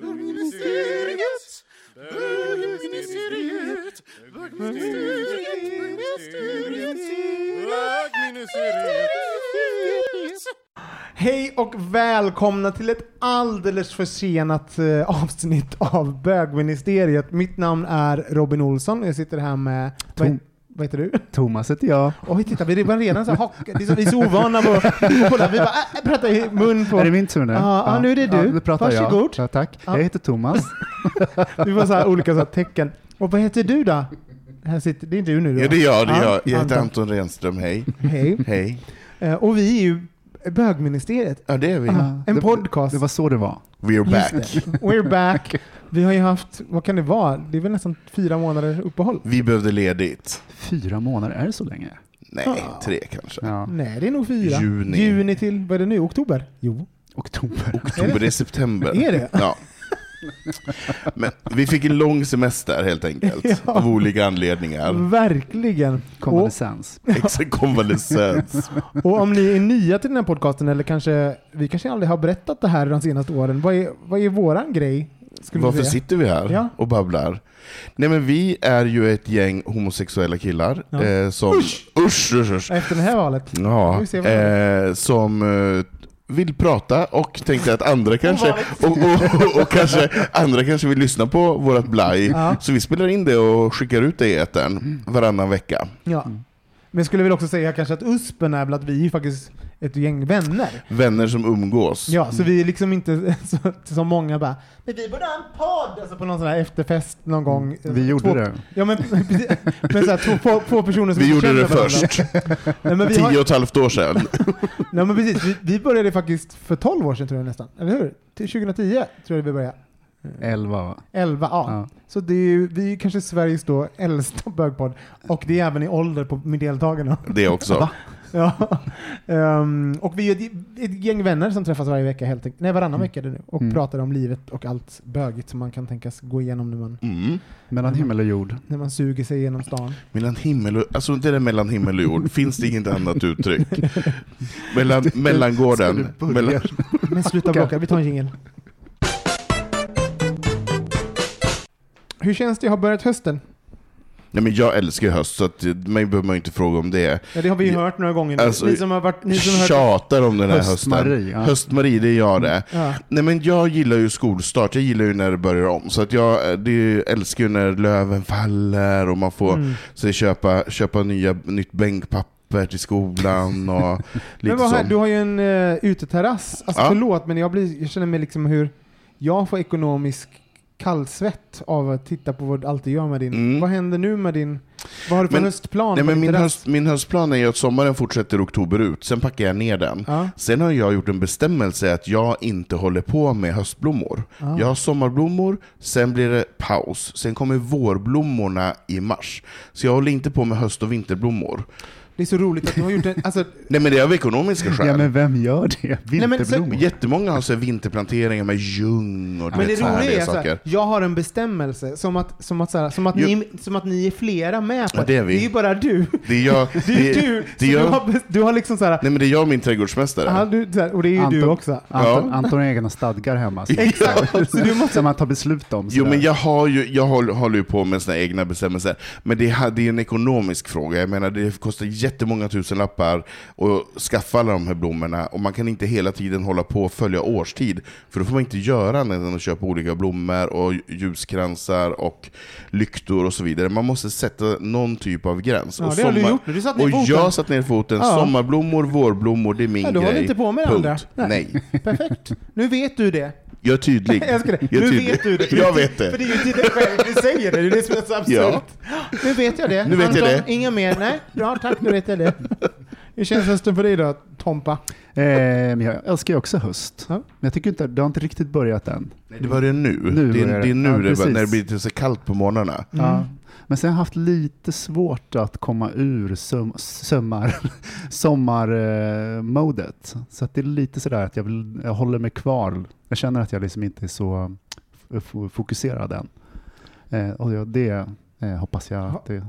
Bögministeriet, bögministeriet, bögministeriet, bögministeriet. Hej och välkomna till ett alldeles försenat eh, avsnitt av Bögministeriet. Mitt namn är Robin Olsson och jag sitter här med... Tom- vad heter du? Thomas heter jag. Oj, titta, vi är bara redan så här hock, det är så, vi är så ovana på att kolla. Vi bara äh, pratar i mun på... Är det min tur nu? Ja, nu är det du. Ja, nu pratar Varsågod. jag. Ja, tack. Ja. Jag heter Thomas. Vi var så här olika så här tecken. Och vad heter du då? Här sitter, det är du nu då? Ja, det är jag. Det är Ja, jag. jag heter Anton. Renström, hej. Hej. Hej. Eh, Och vi är ju Bögministeriet. Ja, det är vi. Ja, en det, podcast. Det var så det var. We're back. We're back. Vi har ju haft, vad kan det vara? Det är väl nästan fyra månader uppehåll? Vi behövde ledigt. Fyra månader, är det så länge? Nej, Ja. tre kanske. Ja. Nej, det är nog fyra. Juni. Juni till, vad är det nu? Oktober? Jo. Oktober. Oktober, det är september. Är det? Ja. Men vi fick en lång semester helt enkelt, Ja. av olika anledningar. Verkligen. Konvalescens. Exakt, konvalescens. och om ni är nya till den här podcasten, eller kanske, vi kanske aldrig har berättat det här de senaste åren. Vad är, vad är våran grej? Varför sitter vi här Ja. och babblar? Nej men vi är ju ett gäng homosexuella killar Ja. eh, som... Usch! Usch, usch, usch. Efter det här valet. Ja, eh, som eh, vill prata och tänkte att andra kanske, och, och, och, kanske, andra kanske vill lyssna på vårat blaj. Ja. Så vi spelar in det och skickar ut det i etern varannan vecka. Ja. Men jag skulle väl också säga kanske att USPen är väl att vi faktiskt ett gäng vänner. Vänner som umgås. Ja, så vi är liksom inte så, som många bara Men vi borde ha en podd! Alltså på någon sån här efterfest någon gång. Vi gjorde två, det. Ja men, men så här, två, två, personer som Vi gjorde det först, Nej, men vi tio och ett halvt år sedan. nej, men precis, vi, vi började faktiskt för 12 år sedan tror jag nästan, eller hur? Till 2010 tror jag vi började. Elva va? 11, ja. Ja. Så det är ju, vi är kanske Sveriges då äldsta bögpodd. Och det är även i ålder på med deltagarna. Det också. Ja. Ehm, och vi är ett, ett gäng vänner som träffas varje vecka helt enkelt. Nej, varannan vecka är det nu. Och Mm. pratar om livet och allt bögigt som man kan tänkas gå igenom när man, Mm. Mellan himmel och jord. när man suger sig genom stan. Mellan himmel och, alltså det där mellan himmel och jord, finns det inget annat uttryck? Mellan, mellangården. Mellan, Men sluta bråka, vi tar en jingel. Hur känns det att ha börjat hösten? Nej men jag älskar höst, så att, mig behöver man inte fråga om det. Ja, det har vi ju hört några gånger. alltså, ni som har varit... Ni som har hört, Tjatar om den här Höstmarie, hösten. ja. Höstmarie, det är jag det. ja. Nej men jag gillar ju skolstart, jag gillar ju när det börjar om. Så att jag det älskar ju när löven faller och man får Mm. så köpa, köpa nya, nytt bänkpapper papper till skolan och lite Men vad här, du har ju en uh, uteterrass. Alltså Ja. förlåt, men jag, blir, jag känner mig liksom hur jag får ekonomisk kallsvett av att titta på vad du alltid gör med din... Mm. Vad händer nu med din... Vad har du för Men- höstplan? Nej, men min, höst, min höstplan är ju att sommaren fortsätter oktober ut, sen packar jag ner den. Ja. Sen har jag gjort en bestämmelse att jag inte håller på med höstblommor. Ah. Jag har sommarblommor, sen blir det paus. Sen kommer vårblommorna i mars. Så jag håller inte på med höst och vinterblommor. Det är så roligt att du har gjort en... Alltså, Nej men det är av ekonomiska skäl. Ja, men vem gör det? men så- Vinterblommor? Jättemånga har så här vinterplanteringar med ljung och du men det så roliga är saker. jag har en bestämmelse som att, som att, såhär, som att, Jo. ni, som att ni är flera med på Ja, det är vi. Det är ju bara du. Det är jag, Det är det, du. det så gör- du, har, du har liksom såhär, Nej men det är jag och min trädgårdsmästare. ja, du, såhär, och det är ju du Anton- också. Anton, Ja. Anton har egna stadgar hemma. Så Exakt. Så du måste, som man tar beslut om. Jo sådär. men jag, har ju, jag håller, håller ju på med sina egna bestämmelser, men det, är- det är en ekonomisk fråga. Jag menar det kostar jättemånga tusen lappar att skaffa alla de här blommorna, och man kan inte hela tiden hålla på och följa årstid, för då får man inte göra annat än att köpa olika blommor och ljuskransar och lyktor och så vidare. Man måste sätta någon typ av gräns. ja, och det har du gjort nu. Du satt ner och foten. jag satt ner foten, Ja. sommarblommor, vårblommor, det är min Ja, du grej. håller inte på med det Punkt. andra. Nej. Nej. Perfekt. Nu vet du det. Jag är tydlig. Jag det. Jag är Nu tydlig. vet du det. Jag vet det. För det är ju till dig själv du säger det. Det är det som är så absurt. Nu vet jag det. Nu vet jag Anton, det. Inga mer? Nej? Bra, tack. Nu vet jag det. Hur känns hösten för dig då, Tompa? Eh, men jag älskar ju också höst. Ja. Men jag tycker inte, det har inte riktigt börjat än. Nej, det börjar nu. Nu det, är, börjar det är nu Ja, det, när det blir lite så kallt på morgnarna. Ja. Men sen har jag haft lite svårt att komma ur sum, sommar, sommarmodet. Så att det är lite sådär att jag, vill, jag håller mig kvar. Jag känner att jag liksom inte är så fokuserad än. Eh, och det eh, hoppas jag att det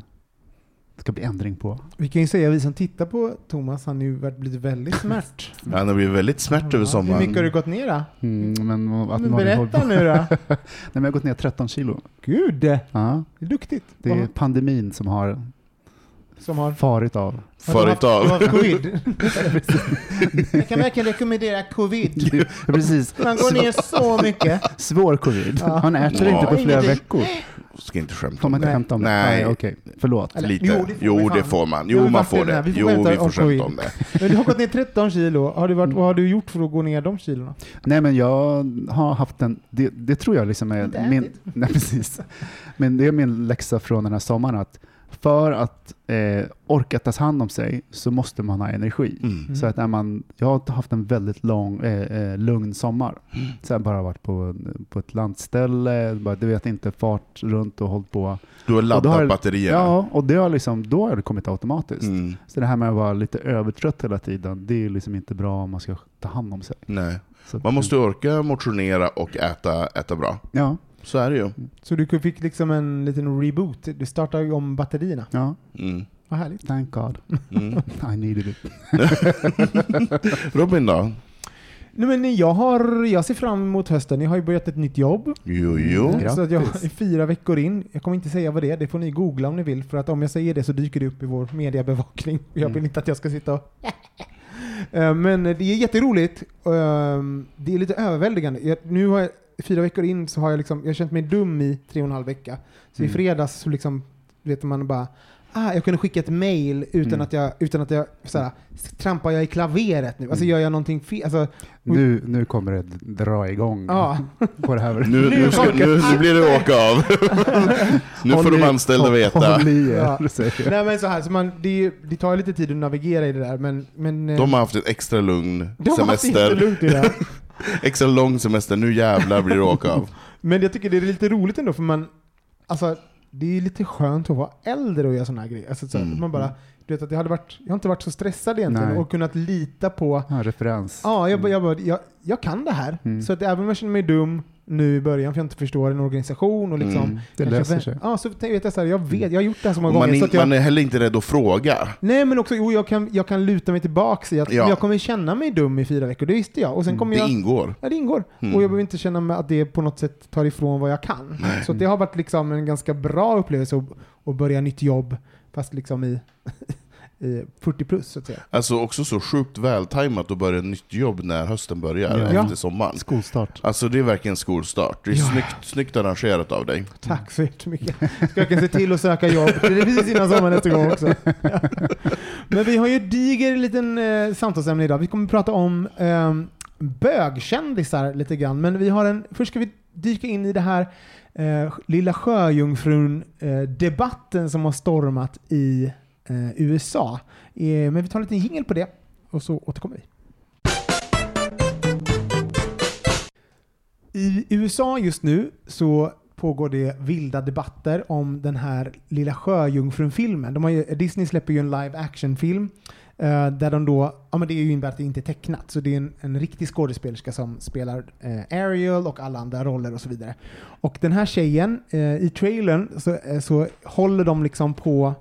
ska bli ändring på. Vi kan ju säga, vi som tittar på Thomas, han har ju blivit väldigt smärt. Han har blivit väldigt smärt över Hur sommaren. mycket har du gått ner då? Mm, men att Men berätta nu då. Nej, men jag har gått ner 13 kilo. Gud, det Ja, är duktigt. det är pandemin som har Som har... farit av. Farit Du har av. covid. Jag kan verkligen rekommendera covid. Precis. Man går ner så mycket. Svår covid. Ja. Man äter Ja. inte på flera Ingenting. veckor. Ska inte skämta Får om man inte det. skämta om det? Nej. Okej, förlåt. Eller, Lite. jo, Jo, det det får får, vi fan. man. Jo, man får det. Vi får Jo, vi får skämta om det. Men du har gått ner 13 kilo. Har du varit, vad har du gjort för att gå ner de kilona? Nej men jag har haft en, det, det tror jag liksom är min, nej, precis. Men det är min läxa från den här sommaren att för att eh, orka ta hand om sig så måste man ha energi. Mm. Så att när man, jag har haft en väldigt lång, eh, eh, lugn sommar. Mm. Så jag bara varit på, på ett landställe, bara, du vet inte, fart runt och hållit på. Du har laddat har- batterierna. Ja, och det har liksom, då har det kommit automatiskt. Mm. Så det här med att vara lite övertrött hela tiden, det är liksom inte bra om man ska ta hand om sig. Nej. Så Man måste orka motionera och äta, äta bra. Ja, Så är det ju. Så du fick liksom en liten reboot. Du startade ju om batterierna. ja, Mm. Vad härligt. thank God. Mm. I needed it. Robin då? Nej, men jag, har, jag ser fram emot hösten. Jag har ju börjat ett nytt jobb. Jo, jo. Mm. Så att jag är fyra veckor in. Jag kommer inte säga vad det är. Det får ni googla om ni vill. För att om jag säger det så dyker det upp i vår mediebevakning. Jag vill Mm. inte att jag ska sitta och... Eh, Men det är jätteroligt. Ehm, Det är lite överväldigande. Nu har jag, fyra veckor in så har jag liksom, jag har känt mig dum i tre och en halv vecka. Så i Mm. fredags så liksom, vet man bara, ah, jag kunde skicka ett mail utan Mm. att jag, utan att jag, såhär, trampar jag i klaveret nu? Alltså Mm. gör jag någonting fel? Alltså, Nu, nu kommer det dra igång ja. på det här. Nu, nu, ska, nu, nu blir det åka av. nu får de i- anställda veta. Håll i Ja. säger jag. Nej men så här, så man, det, det tar lite tid att navigera i det där men... men eh, De har haft ett extra lugn de har haft semester. i det här. Extra lång semester. Nu jävlar blir det åka av. Men jag tycker det är lite roligt ändå för man, alltså det är lite skönt att vara äldre och göra sådana här grejer. Alltså, så Mm. man bara, du vet att jag hade varit, jag har inte varit så stressad egentligen Nej. och kunnat lita på, Ja, referens. ja jag, bara- jag, jag, jag kan det här. Mm. Så att även om jag känner mig dum nu i början för jag inte förstår en organisation och liksom, Mm. Det löser sig. Ja, så vet jag så här, jag vet, jag har gjort det här så många man, gånger. så är, att jag, man är heller inte rädd att fråga. Nej men också, jo, jag, kan, jag kan luta mig tillbaks i att Ja. jag kommer känna mig dum i fyra veckor, det visste jag. Och sen kommer Det jag, ingår. ja, det ingår. Mm. Och jag behöver inte känna mig att det på något sätt tar ifrån vad jag kan. Så det har varit liksom en ganska bra upplevelse att, att börja nytt jobb, fast liksom i 40 plus så att säga. Alltså också så sjukt vältajmat att börja ett nytt jobb när hösten börjar, Ja. efter sommaren. Skolstart. Alltså det är verkligen skolstart. Det är Ja. snyggt, snyggt arrangerat av dig. Tack så jättemycket. Ska jag kan se till att söka jobb det är precis innan sommaren nästa gång också. Ja. Men vi har ju ett diger liten eh, samtalsämne idag. Vi kommer att prata om eh, bögkändisar lite grann. Men vi har en, först ska vi dyka in i det här eh, Lilla Sjöjungfrun-debatten som har stormat i eh, USA. Eh, men vi tar en liten jingel på det och så återkommer vi. I USA just nu så pågår det vilda debatter om den här Lilla Sjöjungfrun-filmen. Ju, Disney släpper ju en live action-film eh, där de då, ja men det är ju innebär att det inte är tecknat, så det är en, en riktig skådespelerska som spelar eh, Ariel och alla andra roller och så vidare. Och den här tjejen, eh, i trailern så, eh, så håller de liksom på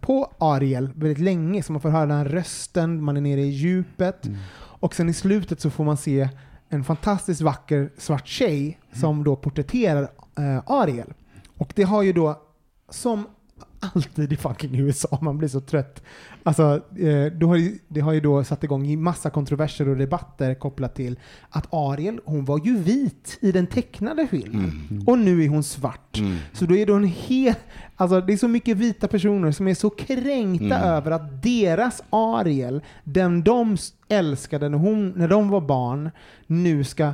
på Ariel väldigt länge, så man får höra den här rösten, man är nere i djupet. Och sen i slutet så får man se en fantastiskt vacker svart tjej som då porträtterar eh, Ariel. Och det har ju då, som alltid i fucking USA, man blir så trött. Alltså, eh, då har ju, det har ju då satt igång i massa kontroverser och debatter kopplat till att Ariel, hon var ju vit i den tecknade filmen. Och nu är hon svart. Mm. Så då är det en hel... Alltså det är så mycket vita personer som är så kränkta Mm. över att deras Ariel, den de älskade när, hon, när de var barn, nu ska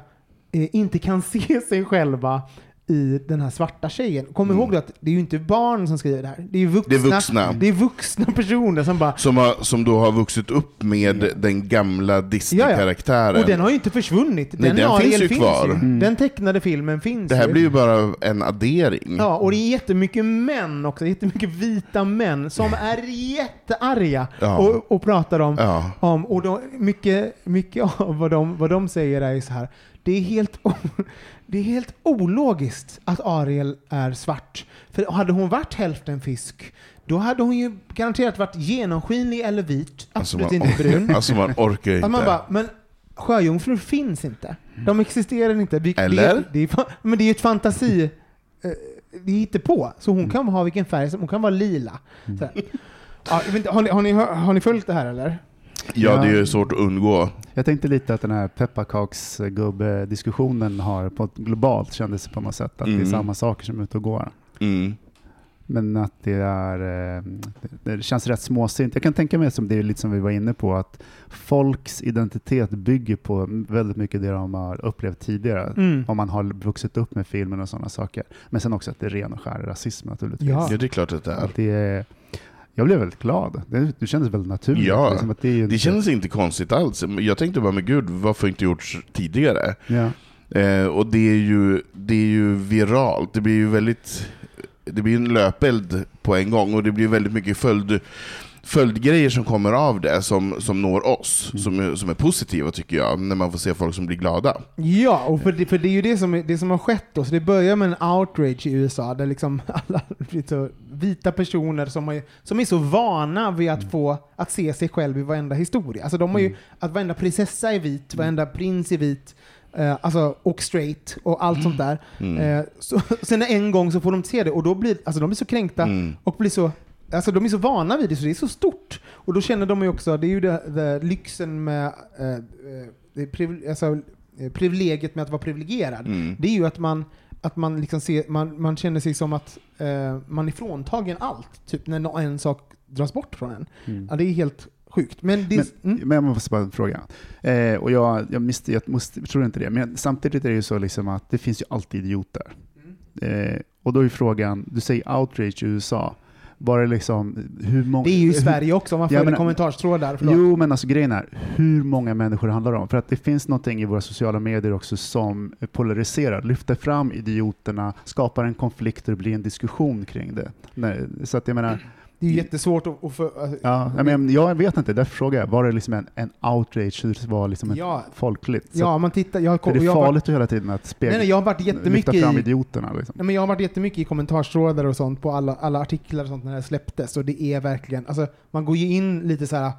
eh, inte kan se sig själva i den här svarta tjejen. Kom ihåg då att det är ju inte barn som skriver det här. Det är ju vuxna, Mm. Det är vuxna. det är vuxna personer som bara Som, har, som då har vuxit upp med den gamla Disney-karaktären. Och den har ju inte försvunnit. Nej, den Ariel finns ju kvar. Mm. Den tecknade filmen finns Det här ju. blir ju bara en addering. Ja, och det är jättemycket män också. Jättemycket vita män som är jättearga Ja. och, och pratar om, Ja. om och de, mycket, mycket av vad de, vad de säger är ju så här. Det är, helt, det är helt ologiskt att Ariel är svart. För hade hon varit hälften fisk, då hade hon ju garanterat varit genomskinlig eller vit. Alltså Absolut man, inte brun. alltså man orkar inte. Att man bara, men sjöjungfrur finns inte. De existerar inte. Vi- Eller? Det, det är, men det är ju ett fantasi. eh, Det är på. Så hon kan ha vilken färg som, hon kan vara lila. Här. Ja, inte, har, ni, har, ni, har ni följt det här eller? Ja, det är ju svårt att undgå. Jag tänkte lite att den här pepparkaksgubbe-diskussionen har på ett globalt kändes det på något sätt. Att det Mm. är samma saker som är ute och går. Mm. Men att det är, eh, det- det känns rätt småsint. Jag kan tänka mig som det är lite som vi var inne på, att folks identitet bygger på väldigt mycket det de har upplevt tidigare. Mm. Om man har vuxit upp med filmen och sådana saker. Men sen också att det är ren och skär rasism naturligtvis. Ja. Ja, det är klart att det är. Att det är jag blev väldigt glad. Det, det kändes väldigt naturligt. Ja, liksom det, ju Det inte- känns inte konstigt alls. Jag tänkte bara, men gud, varför inte gjorts tidigare? Ja. Eh, och det är, ju, det är ju viralt. Det blir ju väldigt... Det blir en löpeld på en gång och det blir väldigt mycket följd, följdgrejer som kommer av det som, som når oss, som, är, som är positiva tycker jag, när man får se folk som blir glada. Ja, och för det, för det är ju det som, det som har skett då. Så det börjar med en outrage i USA där liksom alla vita personer som, har, som är så vana vid att få att se sig själv i varenda historia. Alltså de har ju, att varenda prinsessa är vit, varenda prins är vit, eh, alltså, och straight och allt sånt där. Mm. Eh, så, sen en gång så får de se det och då blir alltså, de blir så kränkta Mm. och blir så Alltså de är så vana vid det så det är så stort. Och då känner de ju också, det är ju det, det lyxen med eh, eh, det priv, alltså, eh, privilegiet med att vara privilegierad. Mm. Det är ju att man, att man, liksom ser, man, man känner sig som att eh, man är fråntagen allt, typ när nå- en sak dras bort från en. Mm. Ja, det är helt sjukt. Men, det, Men, mm, men jag måste bara fråga. Eh, och jag, jag, misste, jag, måste, jag tror inte det, men samtidigt är det ju så liksom att det finns ju alltid idioter. Eh, och då är frågan, du säger outrage i USA. Det liksom, hur många... det är ju i Sverige också, om man Ja, följer men- kommentarstrådar. förlåt. Jo, men alltså grejen är, hur många människor handlar det om? För att det finns någonting i våra sociala medier också som polariserar, lyfter fram idioterna, skapar en konflikt och det blir en diskussion kring det. Nej, så att jag menar, Det är ju jättesvårt att... att för, alltså, ja, jag, men, jag vet inte, därför frågar jag, var det liksom en, en outrage, hur det var liksom ett Ja. folkligt? Så, ja, man tittar... Jag har, för det är jag har varit, farligt hela tiden att spegla, nej, nej, jag har varit jättemycket lyfta fram i... idioterna. Liksom. Nej, men jag har varit jättemycket i kommentarstrådar och sånt på alla, alla artiklar och sånt när det släpptes och det är verkligen, alltså man går ju in lite så här.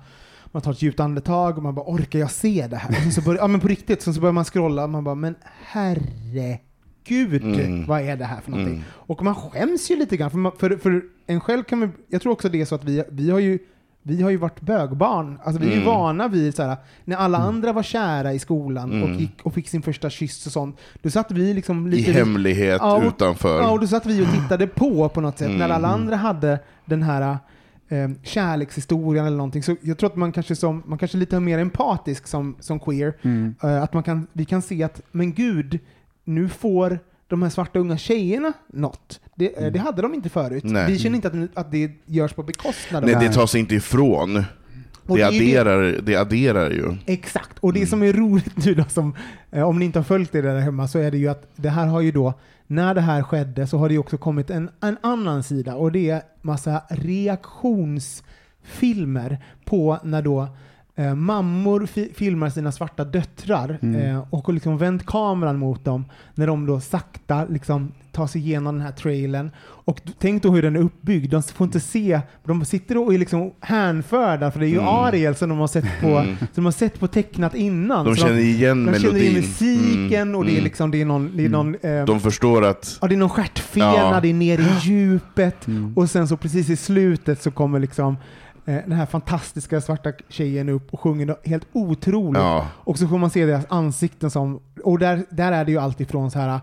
man tar ett djupt andetag och man bara orkar jag se det här? Och sen så börjar, ja men på riktigt, sen så börjar man scrolla och man bara men herregud Mm. vad är det här för någonting? Mm. Och man skäms ju lite grann, för, man, för, för en själv kan man, jag tror också det är så att vi, vi har ju vi har ju varit bögbarn. Alltså vi är ju Mm. vana vid såhär, när alla andra var kära i skolan Mm. och gick och fick sin första kyss och sånt, då satt vi liksom I lite... hemlighet Ja, och- utanför. Ja, och då satt vi och tittade på på något sätt. Mm. När alla andra hade den här eh, kärlekshistorien eller någonting. Så jag tror att man kanske, som, man kanske är lite mer empatisk som, som queer. Mm. Eh, att man kan, vi kan se att, men gud, nu får de här svarta unga tjejerna något. Det, eh, det hade de inte förut. Nej. Vi känner inte att, att det görs på bekostnad av Nej, det. det tar sig inte ifrån. Och Det ju adderar, det adderar ju. Exakt, och det Mm. som är roligt nu då, som, eh, om ni inte har följt det där hemma, så är det ju att det här har ju då, när det här skedde så har det ju också kommit en, en annan sida och det är massa reaktionsfilmer på när då eh, mammor fi- filmar sina svarta döttrar Mm. eh, och liksom vänt kameran mot dem när de då sakta liksom tar sig igenom den här trailern. Och tänk då hur den är uppbyggd. De får inte se, de sitter och är liksom hänförda för det är ju Mm. Ariel som de har sett på, Mm. som de har sett på tecknat innan. De Så känner igen de melodin. känner igen musiken Mm, och det är mm. liksom det är någon, det är någon eh, De förstår att... Ja, det är någon stjärtfena, Ja. det är ner i djupet Mm. och sen så precis i slutet så kommer liksom den här fantastiska svarta tjejen upp och sjunger något helt otroligt. Ja. Och så får man se deras ansikten som, och där, där är det ju alltid från så här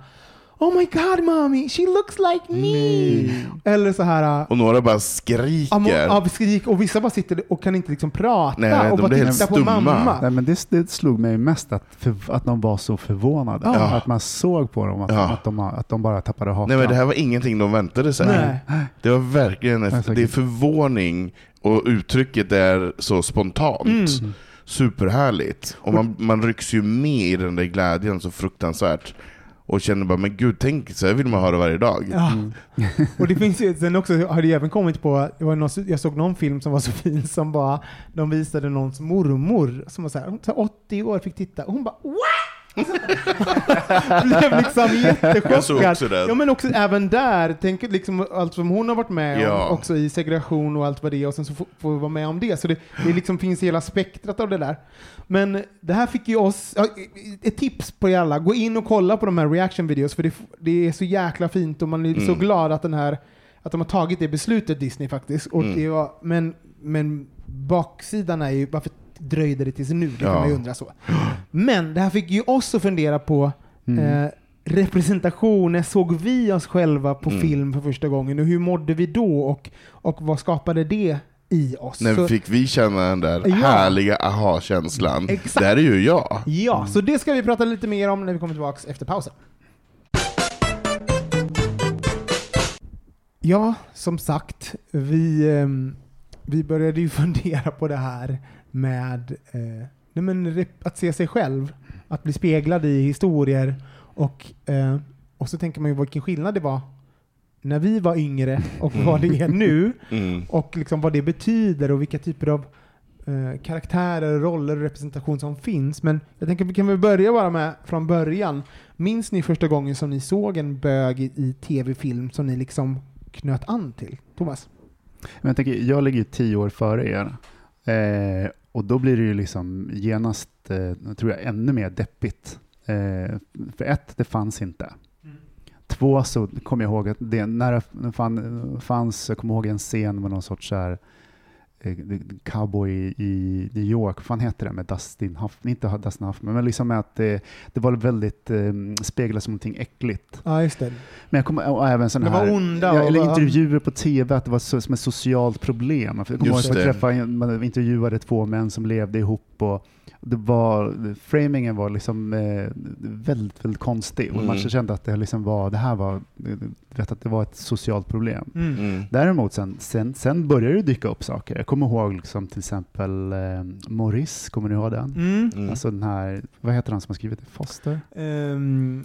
Oh my god mommy, she looks like me! Eller så här Och några bara skriker. ja, skrik, och vissa bara sitter och kan inte liksom prata Nej, och bara blir helt titta på mamma. Nej, men det, det slog mig mest att, för, att de var så förvånade. Ja. Att man såg på dem att, Ja. att, de, att de bara tappade hakan. Nej men det här var ingenting de väntade sig. Nej. Det var verkligen, det är förvåning och uttrycket är så spontant. Mm. Superhärligt. Och man, man rycks ju med i den där glädjen så fruktansvärt. Och känner bara, men gud, tänk så här vill man höra varje dag. Ja. Och det finns ju, sen också har det även kommit på, det var någon, jag såg någon film som var så fin som bara, de visade någons mormor som var så här 80 år fick titta och hon bara What? Blev liksom jättechockad. Ja men också även där, tänk liksom allt som hon har varit med Ja. om, också i segregation och allt vad det är och sen så får får vi vara med om det. Så det, det liksom finns hela spektrat av det där. Men det här fick ju oss, ja, ett tips på er alla, gå in och kolla på de här reaction videos för det, det är så jäkla fint och man är så Mm. glad att den här att de har tagit det beslutet Disney faktiskt. Och Mm. det var, men, men baksidan är ju, varför dröjde det tills nu? Det kan Ja. man ju undra så. Men det här fick ju oss att fundera på Mm. eh, representation, när såg vi oss själva på Mm. film för första gången och hur mådde vi då och, och vad skapade det i oss? När Så- fick vi känna den där Ja. härliga aha-känslan? Det här är ju jag. Ja, så det ska vi prata lite mer om när vi kommer tillbaka efter pausen. Ja, som sagt, vi, ehm, vi började ju fundera på det här med eh, nej men, att se sig själv, att bli speglad i historier och, eh, och så tänker man ju vilken skillnad det var när vi var yngre och vad det är nu Mm. och liksom vad det betyder och vilka typer av eh, karaktärer, roller och representation som finns. Men jag tänker vi kan väl börja bara med från början. Minns ni första gången som ni såg en bög i, i tv-film som ni liksom knöt an till? Thomas? Men jag, tänker, jag ligger ju tio år före er. Eh, och då blir det ju liksom genast, eh, tror jag, ännu mer deppigt. Eh, för ett, det fanns inte. Två, så kommer jag ihåg att det, när det fann, fanns, jag kommer ihåg en scen med någon sorts så här, cowboy i, New York, vad heter det med Dustin Hoffman, inte Dustin Hoffman, men liksom med att det, det var väldigt, eh, speglas som någonting äckligt. Ja, just det. Men jag kommer, och även var här, onda ja, eller intervjuer på tv, att det var så, som ett socialt problem. Jag kommer ihåg att jag träffade, man intervjuade två män som levde ihop och det var, framingen var liksom eh, väldigt, väldigt konstig. Och Mm. man kände att det liksom var, det här var, vet att det var ett socialt problem. Mm. Mm. Däremot sen, sen, sen började det dyka upp saker. Jag kommer ihåg liksom till exempel eh, Maurice, kommer ni ihåg den? Mm. Mm. Alltså den här, vad heter han som har skrivit det? Foster? Ehm,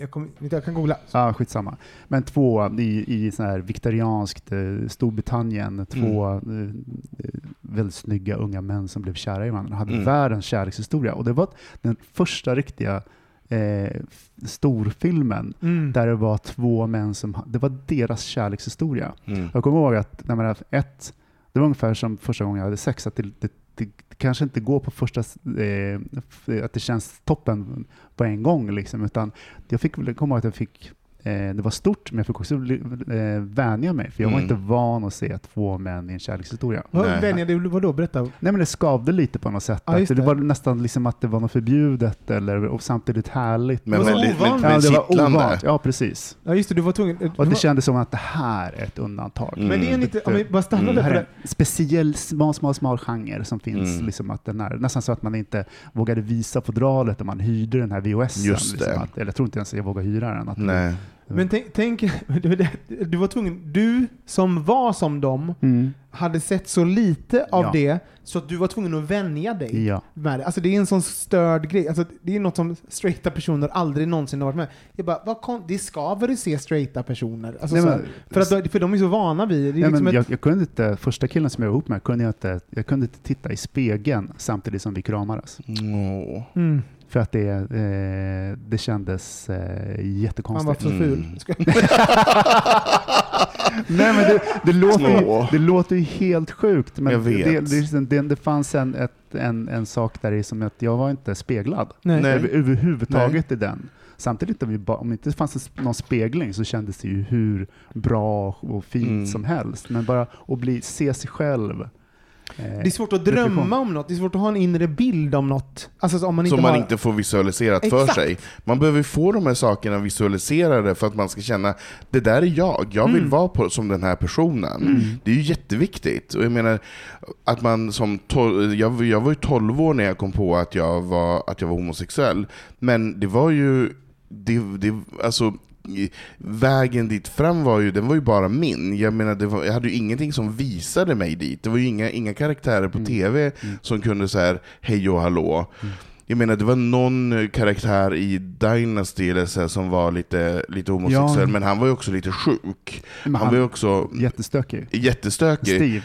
jag, kom, jag kan googla. Ja, ah, skitsamma. Men två i, i sån här viktorianskt eh, Storbritannien, två Mm. eh, eh, väldigt snygga unga män som blev kära i varandra. hade Mm. världens kärlekshistoria. Och det var den första riktiga eh, storfilmen Mm. där det var två män som, det var deras kärlekshistoria. Mm. Jag kommer ihåg att när man hade ett, det var ungefär som första gången jag hade sex, att det, det, det kanske inte går på första, eh, att det känns toppen på en gång liksom, utan jag fick komma ihåg att jag fick det var stort, men jag fick också eh, vänja mig, för jag var Mm. inte van att se två män i en kärlekshistoria. Vänjer du? Vadå? Berätta. Nej men det skavde lite på något sätt. Just det. det. var nästan liksom att det var något förbjudet eller, och samtidigt härligt. Men Det var så väldigt, ovanligt. väldigt, ja, det var ovant. Ja, precis. Ja, just det. Du var tvungen... Och det var- kändes som att det här är ett undantag. Mm. Men det är lite... Om vi bara stannar Mm. Det där här på är det. en speciell, smal, smal, smal genre som finns. Mm. Liksom att den är, nästan så att man inte vågade visa fodralet om man hyrde den här VHS. Just det. Liksom att, eller jag tror inte ens jag vågar hyra den. Att Nej. Men tänk, tänk det- du var tvungen, du som var som dem, Mm. hade sett så lite av Ja. det så att du var tvungen att vänja dig Ja. med det. Alltså det är en sån störd grej. Alltså det är något som straighta personer aldrig någonsin har varit med. Jag bara, vad kon- det skaver att se straighta personer. Alltså Nej, så, men- för, att, de- för de är så vana vid det. det. Är Ja, liksom men ett, jag, jag kunde inte, första killen som jag var ihop med, kunde jag, inte, jag kunde inte titta i spegeln samtidigt som vi kramades. Mm, För att det, eh, det kändes eh, han var jättekonstigt. så ful. Mm. Nej, men det, det, låter ju, det låter ju helt sjukt. Men Jag vet. Det, det, det, det fanns en, ett, en, en sak där i som att jag var inte speglad Nej. Nej. över, överhuvudtaget i den. Samtidigt, om, vi ba, om det inte fanns någon spegling så kändes det ju hur bra och fint Mm. som helst. Men bara att bli, se sig själv. Eh, Det är svårt att drömma reflektion. om något. Det är svårt att ha en inre bild om något. Alltså så om man inte Som man har... inte får visualiserat för Exakt. sig. Man behöver få de här sakerna visualiserade för att man ska känna det där är jag, jag vill Mm. vara på, som den här personen. Det är ju jätteviktigt. Och jag menar, att man som tol- jag, jag var ju 12 år när jag kom på att jag var, att jag var homosexuell, men det var ju, det, det, alltså Vägen dit fram var ju, den var ju bara min. Jag menar, det var, jag hade ju ingenting som visade mig dit. Det var ju inga, inga karaktärer på TV som kunde så här hej och hallå. Jag menar, det var någon eh, karaktär i Dynasty eller så här, som var lite, lite homosexuell, Ja. men han var ju också lite sjuk. Men Han var ju också Jättestökig. jättestökig. Steve.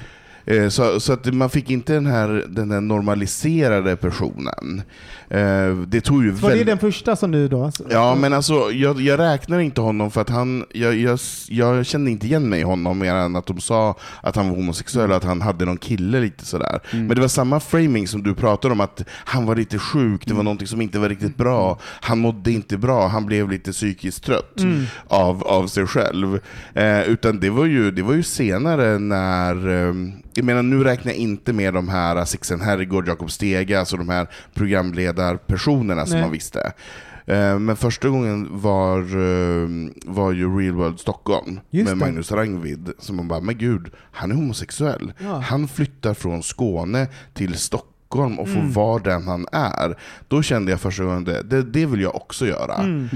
Eh, Så, så att man fick inte den här, den här normaliserade personen. Eh, Det tog ju Var det väldigt... den första som du då? Ja, men alltså, jag, jag räknar inte honom för att han, jag, jag, jag kände inte igen mig i honom mer än att de sa att han var homosexuell, att han hade någon kille lite sådär. Mm. Men det var samma framing som du pratade om, att han var lite sjuk, det var någonting som inte var riktigt bra, han mådde inte bra, han blev lite psykiskt trött Mm. av, av sig själv. Eh, utan det var, ju, det var ju senare när, eh, jag menar nu räknar jag inte med de här Sixten Herrgård, Jakob Stege, alltså de här programledarpersonerna som Nej. man visste. Eh, Men första gången var, eh, var ju Real World Stockholm Just med det. Magnus Rangvid. Som man bara, men gud, han är homosexuell. Ja. Han flyttar från Skåne till Stockholm och får Mm. vara den han är. Då kände jag första gången det, det, det vill jag också göra. Mm.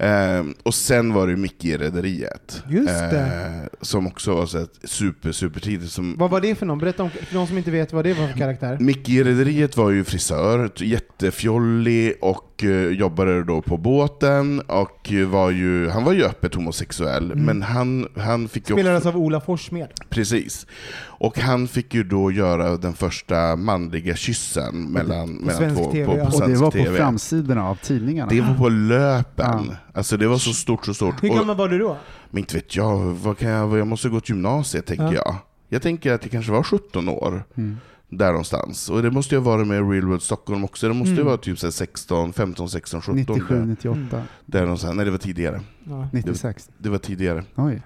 Eh, och sen var det Micke i Rederiet. Just det. Eh, som också var så ett super, super tidigt. Som, Vad var det för någon? Berätta om, för de som inte vet vad det var för karaktär. Micke i Rederiet var ju frisör, jättefjollig och eh, jobbade då på båten och var ju, han var ju öppet homosexuell, Mm. men han, han fick ju också, Spelades av Ola Forssmed. Precis. Och han fick ju då göra den första manliga kyssen mellan, mellan svensk två TV, på, ja. på Och det var på TV. framsidorna av tidningarna. Det var på löpen. Alltså det var så stort, så stort. Hur gammal var du då? Men inte vet jag, vad kan jag, jag måste ha gått gymnasiet tänker Ja. jag. Jag tänker att det kanske var 17 år. Mm. Där någonstans. Och det måste ju vara med Real World Stockholm också. Det måste ju Mm. vara typ så här 16, 15, 16, 17. 97, Där, 98, där någonstans. Nej, det var tidigare. Ja. 96. Det var tidigare. Oj.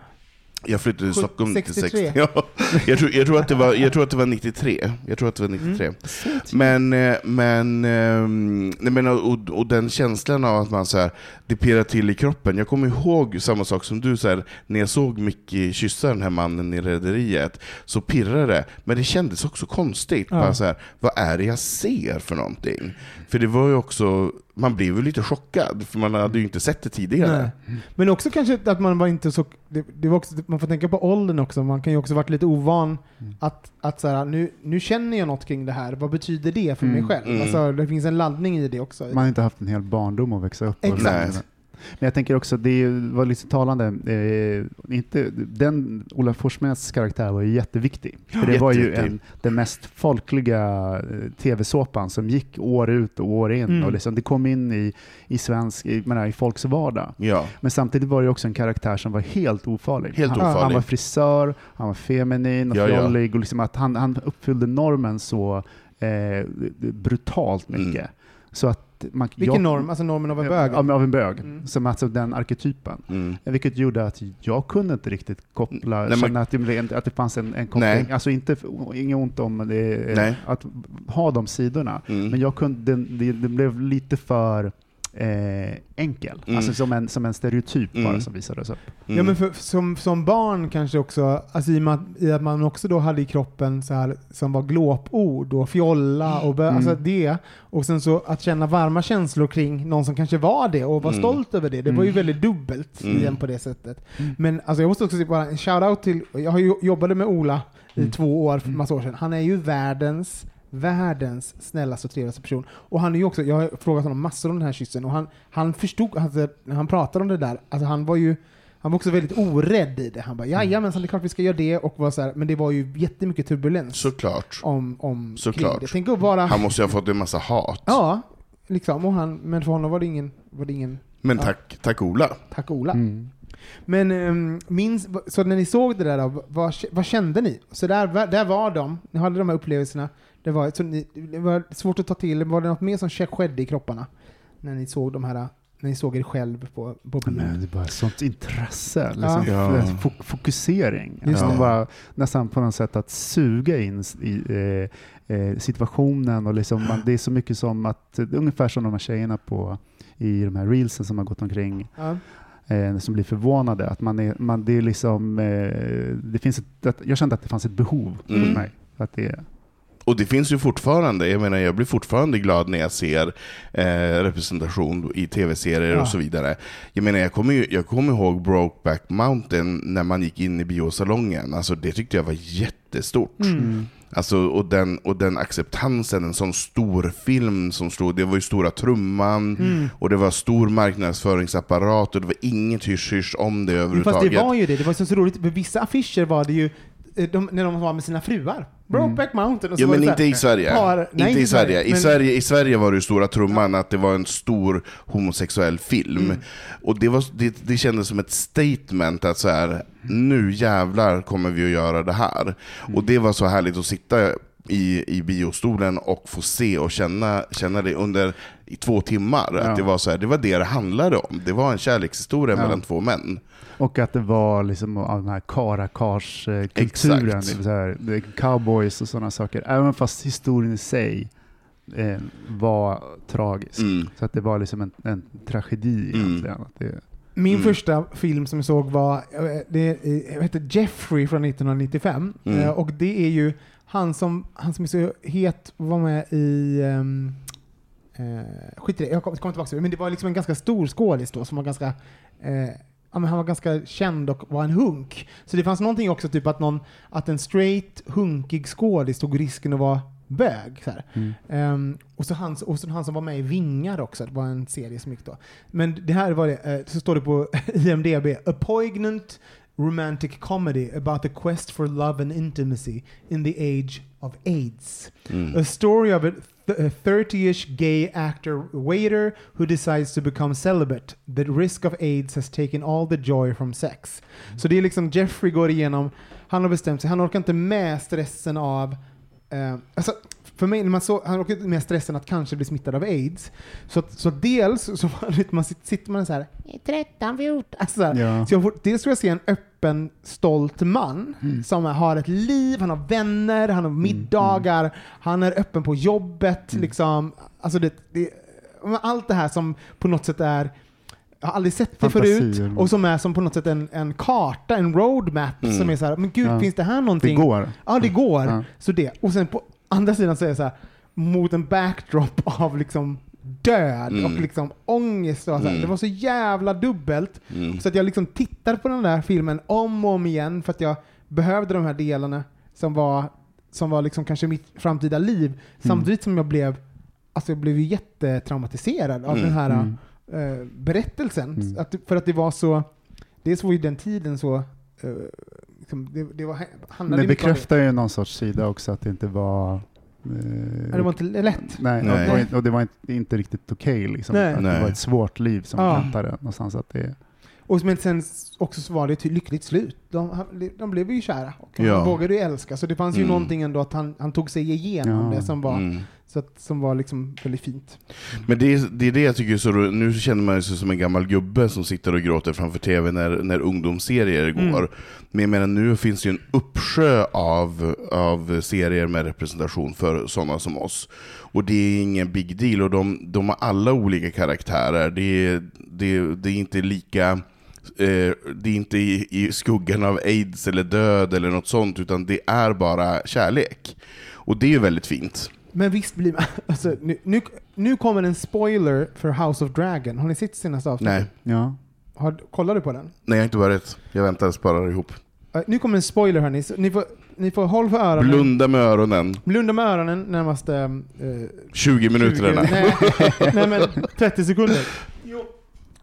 Jag flyttade till Stockholm 63. 96. Ja, jag, tror, jag, tror att det var, jag tror att det var 93. Jag tror att det var 93. Men, eh, men, ehm, nej, men och, och den känslan av att man så här, det pirrar till i kroppen. Jag kommer ihåg samma sak som du, så här, när jag såg Micke kyssa den här mannen i Rederiet, så pirrade det. Men det kändes också konstigt. Ja. Bara så här, vad är det jag ser för någonting? För det var ju också, man blev ju lite chockad, för man hade ju inte sett det tidigare. Nej. Men också kanske att man var inte så... Det, det var också, man får tänka på åldern också. Man kan ju också varit lite ovan att, att så här, nu, nu känner jag något kring det här. Vad betyder det för mig Mm. själv? Mm. Alltså, det finns en laddning i det också. Man har inte haft en hel barndom att växa upp Exakt. Men jag tänker också, det var lite talande, eh, inte, den, Ola Forssmeds karaktär var ju jätteviktig. För det var ju en, den mest folkliga eh, tv-såpan som gick år ut och år in. Mm. Och liksom, det kom in i, i, svensk, i, menar, i folks vardag. Ja. Men samtidigt var det också en karaktär som var helt ofarlig. Helt han, ofarlig. han var frisör, han var feminin och Ja, ja. fjollig och liksom att han, han uppfyllde normen så eh, brutalt mycket. Mm. Så att att man, Vilken jag, norm? Alltså normen av en bög? Men av en bög. Mm. Som alltså den arketypen. Mm. Vilket gjorde att jag kunde inte riktigt koppla, Nej, man- känna att det, blev, att det fanns en, en koppling. Nej. Alltså inte, inget ont om det, Nej. att ha de sidorna. Mm. Men jag kunde, det, det blev lite för eh, enkel. Mm. Alltså som en, som en stereotyp Mm. bara som visades upp. Mm. Ja men för, som, som barn kanske också, alltså i att, i att man också då hade i kroppen så här som var glåpord och fjolla och bö, Mm. alltså det. Och sen så att känna varma känslor kring någon som kanske var det och var Mm. stolt över det. Det var ju Mm. väldigt dubbelt Mm. igen på det sättet. Mm. Men alltså jag måste också säga bara en shout-out till, jag har ju jobbade med Ola i Mm. två år för massa år sedan. Han är ju världens världens snällaste och trevligaste person. Och han är ju också, jag har frågat honom massor om den här kyssen och han, han förstod, alltså, när han pratade om det där, alltså han var ju han var också väldigt orädd i det. Han bara jajamensan, det är klart vi ska göra det. Och var så här, men det var ju jättemycket turbulens Såklart. om, om Såklart. det. Tänk att bara... Han måste ju ha fått en massa hat. Ja, liksom. Och han, men för honom var det ingen, var det ingen Men Ja. tack, tack Ola. tack Ola. Mm. Men um, minns, så när ni såg det där, då, vad, vad kände ni? Så där, där var de, ni hade de här upplevelserna. Det var, så ni, det var svårt att ta till. Var det något mer som skedde i kropparna? När ni såg de här, när ni såg er själv på, på Ja, bild? Men det var sånt intresse, liksom, Ja. fo- fokusering. Det. bara, nästan på något sätt att suga in i eh, eh, situationen. Och liksom man, det är så mycket som att, ungefär som de här tjejerna på, i de här reelsen som har gått omkring, Ja. eh, som blir förvånade. Att man är, man, det är liksom, eh, det finns ett, att, jag kände att det fanns ett behov Mm. hos mig. Att det, Och det finns ju fortfarande, jag menar jag blir fortfarande glad när jag ser eh, representation i tv-serier Ja. och så vidare. Jag menar jag kommer, ju, jag kommer ihåg Brokeback Mountain när man gick in i biosalongen, alltså det tyckte jag var jättestort. Mm. Alltså, och, den, och den acceptansen, en sån stor film som stod, det var ju stora trumman, Mm. och det var stor marknadsföringsapparat, och det var inget hysch-hysch om det Fast överhuvudtaget. det var ju det, det var så, roligt. För vissa affischer var det ju de, när de var med sina fruar. Brokeback Mountain och så var men inte i Sverige. par- nej, inte i Sverige. I, men- Sverige. I Sverige var det ju stora trumman att det var en stor homosexuell film. Mm. Och det, var, det, det kändes som ett statement att så här, nu jävlar kommer vi att göra det här. Och det var så härligt att sitta i, i biostolen och få se och känna, känna det under i två timmar. Ja. Att det, var så här, det var det det handlade om. Det var en kärlekshistoria Ja. mellan två män. Och att det var liksom av den här karakars-kulturen, det är cowboys och sådana saker. Även fast historien i sig eh, var tragisk. Mm. Så att det var liksom en, en tragedi Mm. egentligen. Att det, Min Mm. första film som jag såg var, eh, det eh, heter Jeffrey från 1995. Mm. Eh, Och det är ju han som, han som är så het var med i um, eh, skit i det, jag kommer kommer tillbaka till det, men det var liksom en ganska stor skådis då som var ganska eh, ja, men han var ganska känd och var en hunk. Så det fanns någonting också, typ att, någon, att en straight, hunkig skådis tog risken att vara bög. Så mm. Ehm, och, så han, och så han som var med i Vingar också, det var en serie som gick då. Men det här var det, eh, så står det på IMDB, A poignant romantic comedy about the quest for love and intimacy in the age of AIDS. Mm. A story of a 30-ish gay actor waiter who decides to become celibate. The risk of AIDS has taken all the joy from sex. Så det är liksom Jeffrey går igenom, han har bestämt sig, han orkar inte med stressen av Eh, alltså, för mig, när man så, han åker med stressen att kanske bli smittad av aids. Så, så dels så det, man sitter, sitter man så här, 13, 14, alltså så, här. Ja. så jag får, dels får jag se en öppen, stolt man Mm. som har ett liv, han har vänner, han har middagar, han är öppen på jobbet. Mm. Liksom, alltså det, det, allt det här som på något sätt är jag har aldrig sett det förut och som är som på något sätt en, en karta, en roadmap Mm. som är så här, men gud, Ja. finns det här Det någonting? går. Ja, det går. Ja. Så det. Och sen på andra sidan så är det så här, mot en backdrop av liksom död Mm. och liksom ångest. Och så här. Mm. Det var så jävla dubbelt. Mm. Så att jag liksom tittade på den där filmen om och om igen för att jag behövde de här delarna som var, som var liksom kanske mitt framtida liv. Samtidigt som jag blev, alltså jag blev jättetraumatiserad av Mm. den här Mm. eh, berättelsen. Mm. Att, för att det var så, dels var ju den tiden så, eh, liksom, det, det var, handlade Det bekräftar ju någon sorts sida också att det inte var... eh, det var inte lätt. Nej, Nej. Och, det var inte, och det var inte, inte riktigt okej. liksom. Att Nej. Det var ett svårt liv som Ja. väntade någonstans. Att det, Och men sen också så var det ett lyckligt slut. De, de blev ju kära och Ja. han vågade ju älska. Så det fanns ju Mm. någonting ändå att han, han tog sig igenom Ja. det som var, Mm. Så att, som var liksom väldigt fint. Men det är, det är det jag tycker så Nu känner man sig som en gammal gubbe som sitter och gråter framför tv när, när ungdomsserier går. Mm. Men jag menar, nu finns det ju en uppsjö av, av serier med representation för sådana som oss. Och det är ingen big deal, och de, de har alla olika karaktärer. Det är, det, det är inte lika... Eh, det är inte i, i skuggan av aids eller död eller något sånt, utan det är bara kärlek. Och det är ju väldigt fint. Men visst blir man... Alltså, nu, nu, nu kommer en spoiler för House of Dragon. Har ni sett senaste avsnittet? Nej, Ja. Har, kollar du på den? nej jag har inte börjat. Jag väntar och sparar ihop. Eh, nu kommer en spoiler hörni. Så Ni får, ni får håll för öronen. Blunda med öronen. Blunda med öronen närmaste... Eh, 20 minuter. 20 Nej. nej, nej men 30 sekunder. Jo.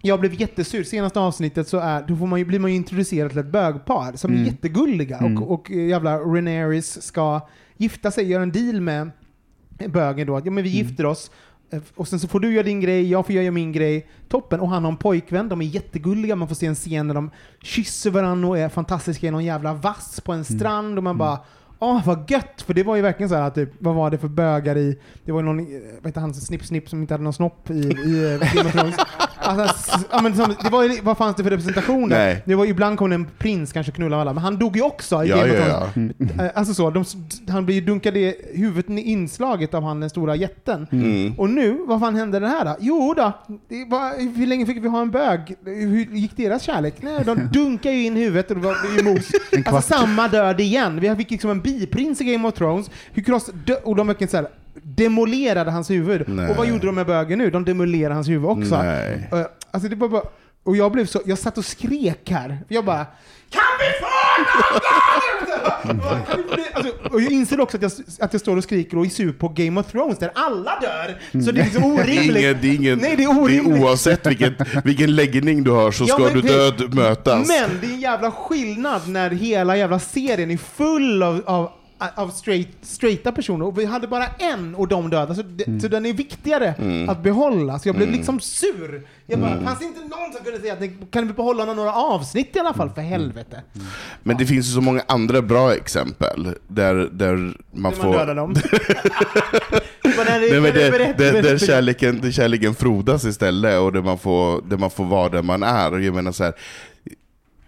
Jag blev jättesur. Senaste avsnittet så är, då får man ju, blir man ju introducerad till ett bögpar som är Mm. jättegulliga Mm. och, och eh, jävla Renaris ska gifta sig, göra en deal med bögen då. att, Ja men vi Mm. gifter oss eh, och sen så får du göra din grej, jag får göra min grej. Toppen. Och han har en pojkvän, de är jättegulliga, man får se en scen där de kysser varandra och är fantastiska i någon jävla vass på en strand och man bara Åh vad gött! För det var ju verkligen så här att typ, vad var det för bögar i, det var ju någon, eh, vad heter han, Snipp Snipp som inte hade någon snopp i, i eh, Game of Thrones. Alltså, ja, men som, det var ju, vad fanns det för representationer? Nej. Det var ibland kom en prins kanske knulla alla, men han dog ju också i Ja, Game of ja, Thrones. ja. Eh, Alltså så, de, han blir ju dunkad i huvudet i inslaget av han den stora jätten. Mm. Och nu, vad fan hände det här då? Jo då, var, hur länge fick vi ha en bög? Hur gick deras kärlek? Nej, de dunkar ju in huvudet och det var ju mos. Alltså samma död igen. Vi fick liksom en biprins i Game of Thrones, hur Cross och de verkligen så här demolerade hans huvud. Nej. Och vad gjorde de med bögen nu? De demolerade hans huvud också. Nej. Eh, Alltså det var bara, och jag blev så, jag satt och skrek här. Jag bara Kan vi få alltså, Och jag inser också att jag, att jag står och skriker och är sur på Game of Thrones där alla dör. Så det är liksom Det är, orimligt. ingen, det är, ingen, Nej, det är orimligt. oavsett vilken, vilken läggning du har så Ja, ska du det- död mötas. Men det är en jävla skillnad när hela jävla serien är full av, av av straight, straighta personer och vi hade bara en och de döda, så, det, så den är viktigare att behålla. Så jag blev liksom sur. Jag bara, fanns det inte någon som kunde säga att ni, kan vi behålla några avsnitt i alla fall, för helvete? Men det finns ju så många andra bra exempel där, där man Man får... dödar dem. Nej, det där, berätt- kärleken, där kärleken frodas istället och där man får, där man får vara där man är. Jag menar så här,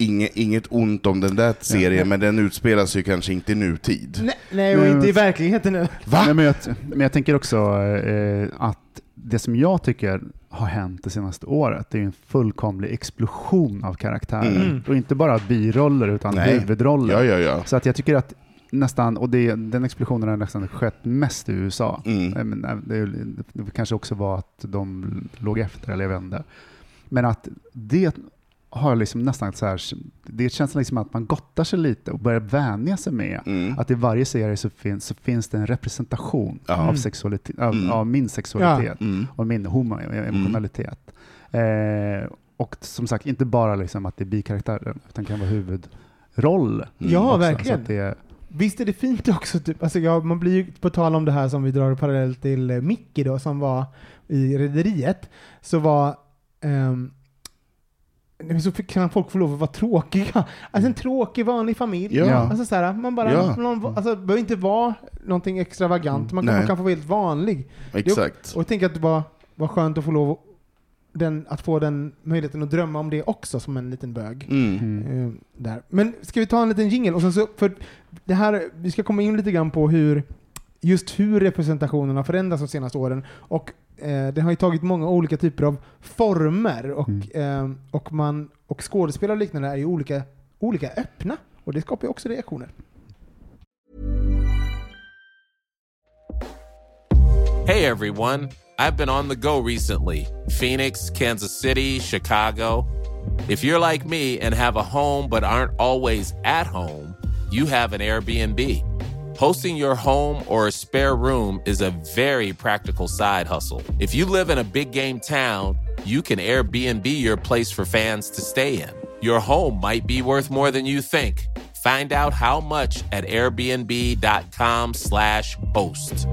inget, inget ont om den där serien, men den utspelas ju kanske inte i nutid. Nej, nej, och inte i verkligheten nu. Va? Nej, men, jag, men jag tänker också eh, att det som jag tycker har hänt det senaste året, det är en fullkomlig explosion av karaktärer. Mm. Och inte bara biroller, utan Nej. huvudroller. Ja, ja, ja. Så att jag tycker att nästan, och det, den explosionen har nästan skett mest i USA. Mm. Eh, eh, det, det kanske också var att de låg efter, eller jag vet inte. Men att det har liksom nästan så här, det känns liksom att man gottar sig lite och börjar vänja sig med Mm. att i varje serie så finns, så finns det en representation Ja. av, sexualitet, av, Mm. av min sexualitet Mm. och min homo-emotionalitet. Eh, och som sagt, inte bara liksom att det är bikaraktärer, utan kan vara huvudroll. Ja, också. verkligen. Så att det, Visst är det fint också, typ, alltså jag, man blir ju, på tal om det här som vi drar parallellt till eh, Mickey då, som var i Rederiet, så var ehm, nej, så kan folk få lov att vara tråkiga. Alltså en tråkig vanlig familj. Ja. Alltså så här, man bara, Ja. någon, alltså, det behöver inte vara någonting extravagant, man kan, man kan få vara helt vanlig. Exakt. Och jag tänker att det var, var skönt att få lov den, att få den möjligheten att drömma om det också som en liten bög. Mm. mm. Eh, där. Men ska vi ta en liten jingle? Och sen så, för det här, vi ska komma in lite grann på hur, just hur representationen har förändrats de senaste åren. Och eh, det har ju tagit många olika typer av former och, eh, och, man, och skådespelare och liknande är ju olika, olika öppna. Och det skapar ju också reaktioner. Hey everyone, I've been on the go recently Phoenix, Kansas City, Chicago. If you're like me and have a home but aren't always at home, you have an Airbnb. Hosting your home or a spare room is a very practical side hustle. If you live in a big game town, you can Airbnb your place for fans to stay in. Your home might be worth more than you think. Find out how much at airbnb.com/slash host.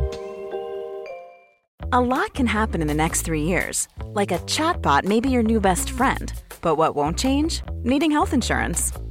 A lot can happen in the next three years. Like a chatbot may be your new best friend. But what won't change? Needing health insurance.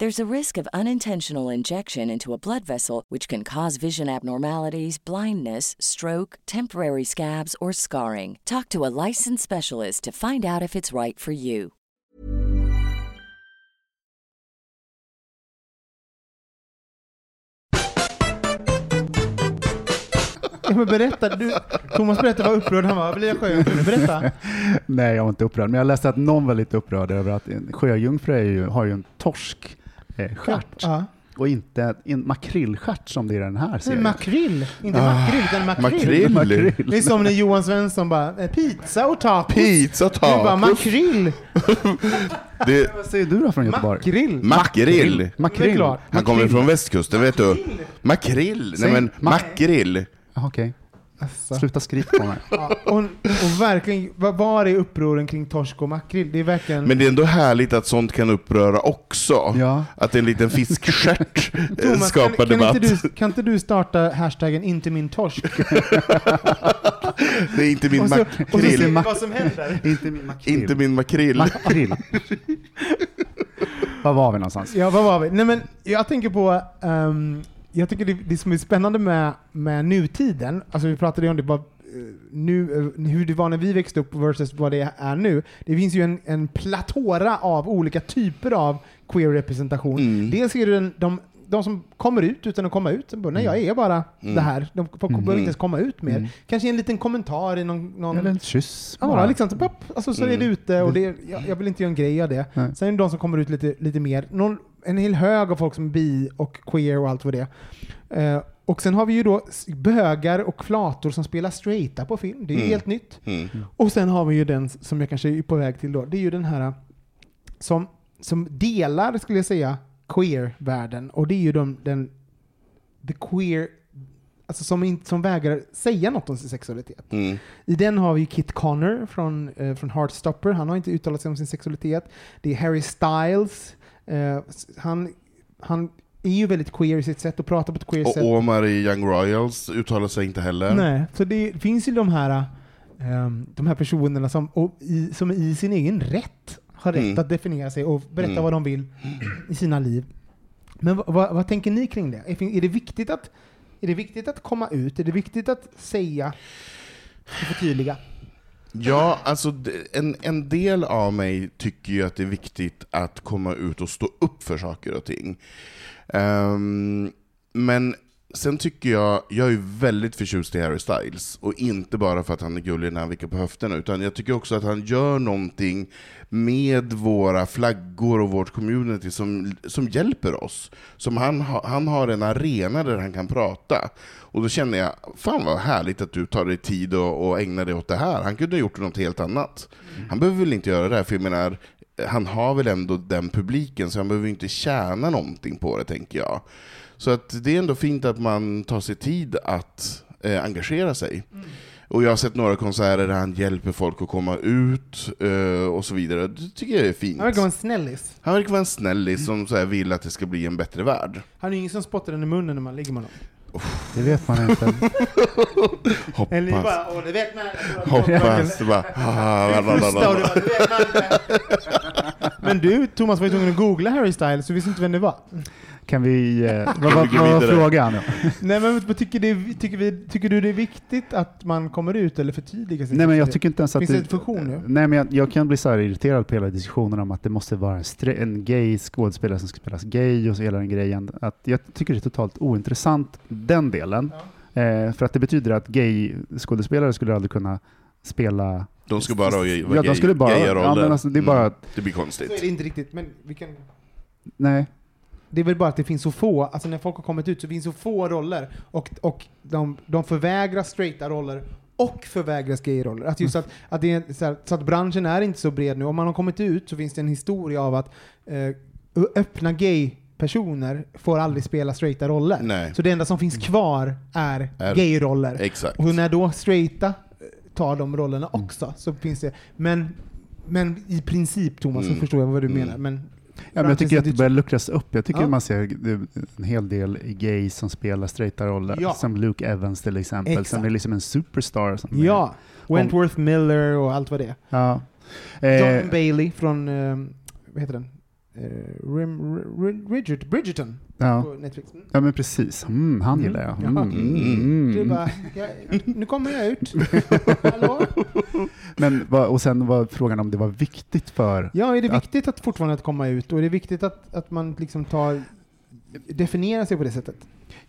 There's a risk of unintentional injection into a blood vessel, which can cause vision abnormalities, blindness, stroke, temporary scabs, or scarring. Talk to a licensed specialist to find out if it's right for you. Ja, men berätta, du, Thomas berättade vad upprörd han var. Blir jag sjöjungfru? Berätta. Nej, jag var inte upprörd, men jag läste att någon var lite upprörd över att en sjöjungfru ju, har ju en torsk eh, stjärt Ja. och inte en makrillstjärt som det är den här serien. makrill, inte Ah, makrill utan makrill. makrill. Det är som när Johan Svensson bara, eh, pizza och tacos. Pizza, Du bara, tacos. makrill. Det, Vad säger du då från Göteborg? Makrill. makrill. Makrill? Han kommer från västkusten, vet du. Makrill. Nej men mak- makrill. Ah, Okej, Alltså. sluta skrika på mig. Ja, och, och verkligen, vad var är upproren kring torsk och makrill? Det är verkligen... Men det är ändå härligt att sånt kan uppröra också. Ja. Att en liten fiskstjärt eh, skapar kan, kan, debatt. inte du, kan inte du starta hashtaggen inte min torsk? Det är inte min och så, och så ser vi makrill. vad som händer. inte min makrill. Inte min makrill. Makrill. Var var vi någonstans? Ja, vad var vi? Nej, men jag tänker på, ehm, jag tycker det, det som är spännande med, med nutiden, alltså vi pratade ju om det bara, eh, nu, eh, hur det var när vi växte upp versus vad det är nu. Det finns ju en, en platora av olika typer av queer-representation. Mm. Dels är det den, de, de som kommer ut utan att komma ut. Bara, Nej, jag är bara Mm. det här. De folk behöver inte ens komma ut mer. Mm. Kanske en liten kommentar i någon... någon Eller en kyss Ja, liksom, så, pop, alltså, så är Mm. det ute och det, jag, jag vill inte göra en grej av det. Nej. Sen är det de som kommer ut lite, lite mer. Någon, en hel hög av folk som är bi och queer och allt vad det är. Eh, och sen har vi ju då bögar och flator som spelar straighta på film. Det är ju Mm. helt nytt. Mm. Och sen har vi ju den som jag kanske är på väg till då. Det är ju den här eh, som, som delar, skulle jag säga, queer-världen. Och det är ju de, den, the queer, alltså som, in, som vägrar säga något om sin sexualitet. Mm. I den har vi Kit Connor från, eh, från Heartstopper. Han har inte uttalat sig om sin sexualitet. Det är Harry Styles. Eh, han, han är ju väldigt queer i sitt sätt att prata på ett queer Och sätt. Omar i Young Royals uttalar sig inte heller. Nej, så det finns ju de här, ehm, de här personerna som, och i, som i sin egen rätt har rätt Mm. att definiera sig och berätta Mm. vad de vill i sina liv. Men vad, vad, vad tänker ni kring det? Är det viktigt att är det viktigt att komma ut? Är det viktigt att säga och förtydliga? Ja, alltså en, en del av mig tycker ju att det är viktigt att komma ut och stå upp för saker och ting. Um, men sen tycker jag, jag är väldigt förtjust i Harry Styles, och inte bara för att han är gullig när han vickar på höfterna, utan jag tycker också att han gör någonting med våra flaggor och vårt community som, som hjälper oss. Som han, ha, han har en arena där han kan prata. Och då känner jag, fan vad härligt att du tar dig tid och, och ägnar dig åt det här. Han kunde ha gjort något helt annat. Han behöver väl inte göra det här, för jag menar, han har väl ändå den publiken, så han behöver inte tjäna någonting på det, tänker jag. Så att det är ändå fint att man tar sig tid att eh, engagera sig. Och jag har sett några konserter där han hjälper folk att komma ut eh, och så vidare. Det tycker jag är fint. Han verkar vara en snällis. Han verkar vara en snällis som så här vill att det ska bli en bättre värld. Han är ju ingen som spottar den i munnen när man ligger med honom. Det vet man inte. Eller Hoppas. bara, åh det vet man. Hoppas. Det bara, ah, inte. Men du Thomas var ju tvungen att googla Harry Styles så visste inte vem det var. Kan vi... Eh, vad var frågan? Nej men tycker, det, tycker, vi, tycker du det är viktigt att man kommer ut eller förtydligar sig? Nej, men jag tycker inte ens att Finns det en funktion nu? Nej, men jag, jag kan bli så här irriterad på hela diskussionen om att det måste vara en, stre- en gay skådespelare som ska spelas gay och så hela den grejen. Att jag tycker det är totalt ointressant, den delen. Eh, för att det betyder att gay skådespelare skulle aldrig kunna spela... De ska bara vara gay- Ja, de skulle bara... Ja, men alltså, det är bara... Mm. Det blir konstigt. Så är det inte riktigt, men vi kan... Nej. Det är väl bara att det finns så få, alltså när folk har kommit ut så finns så få roller och, och de, de förvägras straighta roller och förvägras gay-roller. Att just att, att det är så, här, så att branschen är inte så bred nu. Om man har kommit ut så finns det en historia av att eh, öppna gay-personer får aldrig spela straighta roller. Nej. Så det enda som finns kvar är, Är- gay-roller. Exakt. Och när då straighta eh, tar de rollerna också så finns det, men, men i princip Thomas så Mm. förstår jag vad du Mm. menar. Men Ja, men jag tycker att det börjar luckras upp. Jag tycker Ja. man ser en hel del gays som spelar straighta roller. Ja. Som Luke Evans till exempel, som Exakt. är liksom en superstar. Som Ja, Om- Wentworth Miller och allt vad det är. Ja. John Eh, Bailey från, eh, vad heter den? Eh, Rim, Bridgerton Ja. på Netflix. Mm. ja, men precis. Mm, han gillar jag. Ja. Mm, mm, är mm. bara, jag, nu kommer jag ut. Hallå? Men, och sen var frågan om det var viktigt för... Ja, är det Att- viktigt att fortfarande att komma ut och är det viktigt att, att man liksom tar, definierar sig på det sättet?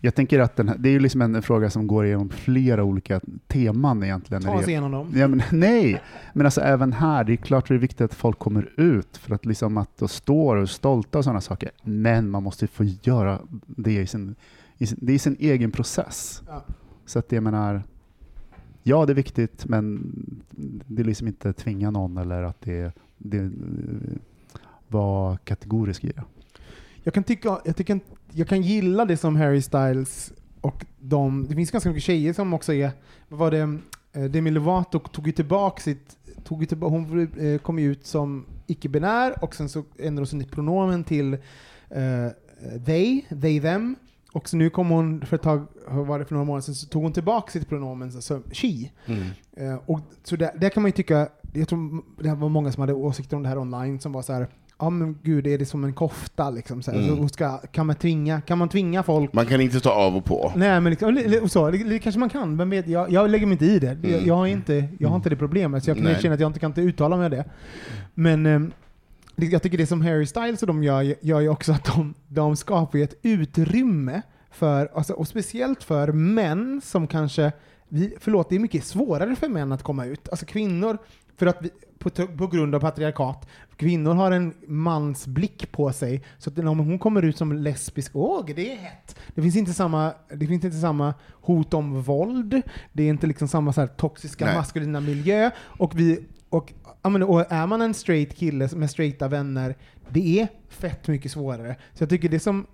Jag tänker att här, det är ju liksom en fråga som går igenom flera olika teman egentligen. Ta oss det- igenom dem. Ja, men, nej, men alltså även här, det är klart det är viktigt att folk kommer ut för att liksom att de står och är stolta och sådana saker. Men man måste ju få göra det i sin, i sin, det är sin egen process. Ja. Så att jag menar, ja det är viktigt men det är liksom inte tvinga någon eller att det, det eh, var kategorisk i det. Jag kan tycka, jag, tycker, jag kan gilla det som Harry Styles och de, det finns ganska mycket tjejer som också är, vad var det, eh, Demi Lovato tog ju tillbaka sitt, tog ju tillbaka, hon eh, kom ju ut som icke-binär och sen så ändrade hon sitt pronomen till eh, they, they, them. Och så nu kom hon, för ett tag, var det för några månader sedan, så tog hon tillbaka sitt pronomen, alltså she. Mm. Eh, och så där, där kan man ju tycka, jag tror det var många som hade åsikter om det här online som var så här. Ja men gud, är det som en kofta liksom? Så Mm. så ska, kan, man tvinga, kan man tvinga folk? Man kan inte ta av och på. Nej men liksom, eller så, det, det kanske man kan, vem vet, jag, jag lägger mig inte i det. Jag, Mm. jag, har inte, jag har inte det problemet, så jag kan Nej. erkänna att jag inte kan inte uttala mig om det. Men det, jag tycker det som Harry Styles och de gör, gör ju också att de, de skapar ett utrymme för, alltså, och speciellt för män som kanske, vi, förlåt, det är mycket svårare för män att komma ut. Alltså kvinnor, för att vi, på, på grund av patriarkat, kvinnor har en mans blick på sig, så att om hon kommer ut som lesbisk, åh, det är hett. Det finns inte samma, det finns inte samma hot om våld, det är inte liksom samma så här toxiska Nej. maskulina miljö, och vi, och, ja, men, och är man en straight kille med straighta vänner, det är fett mycket svårare. Så jag tycker det som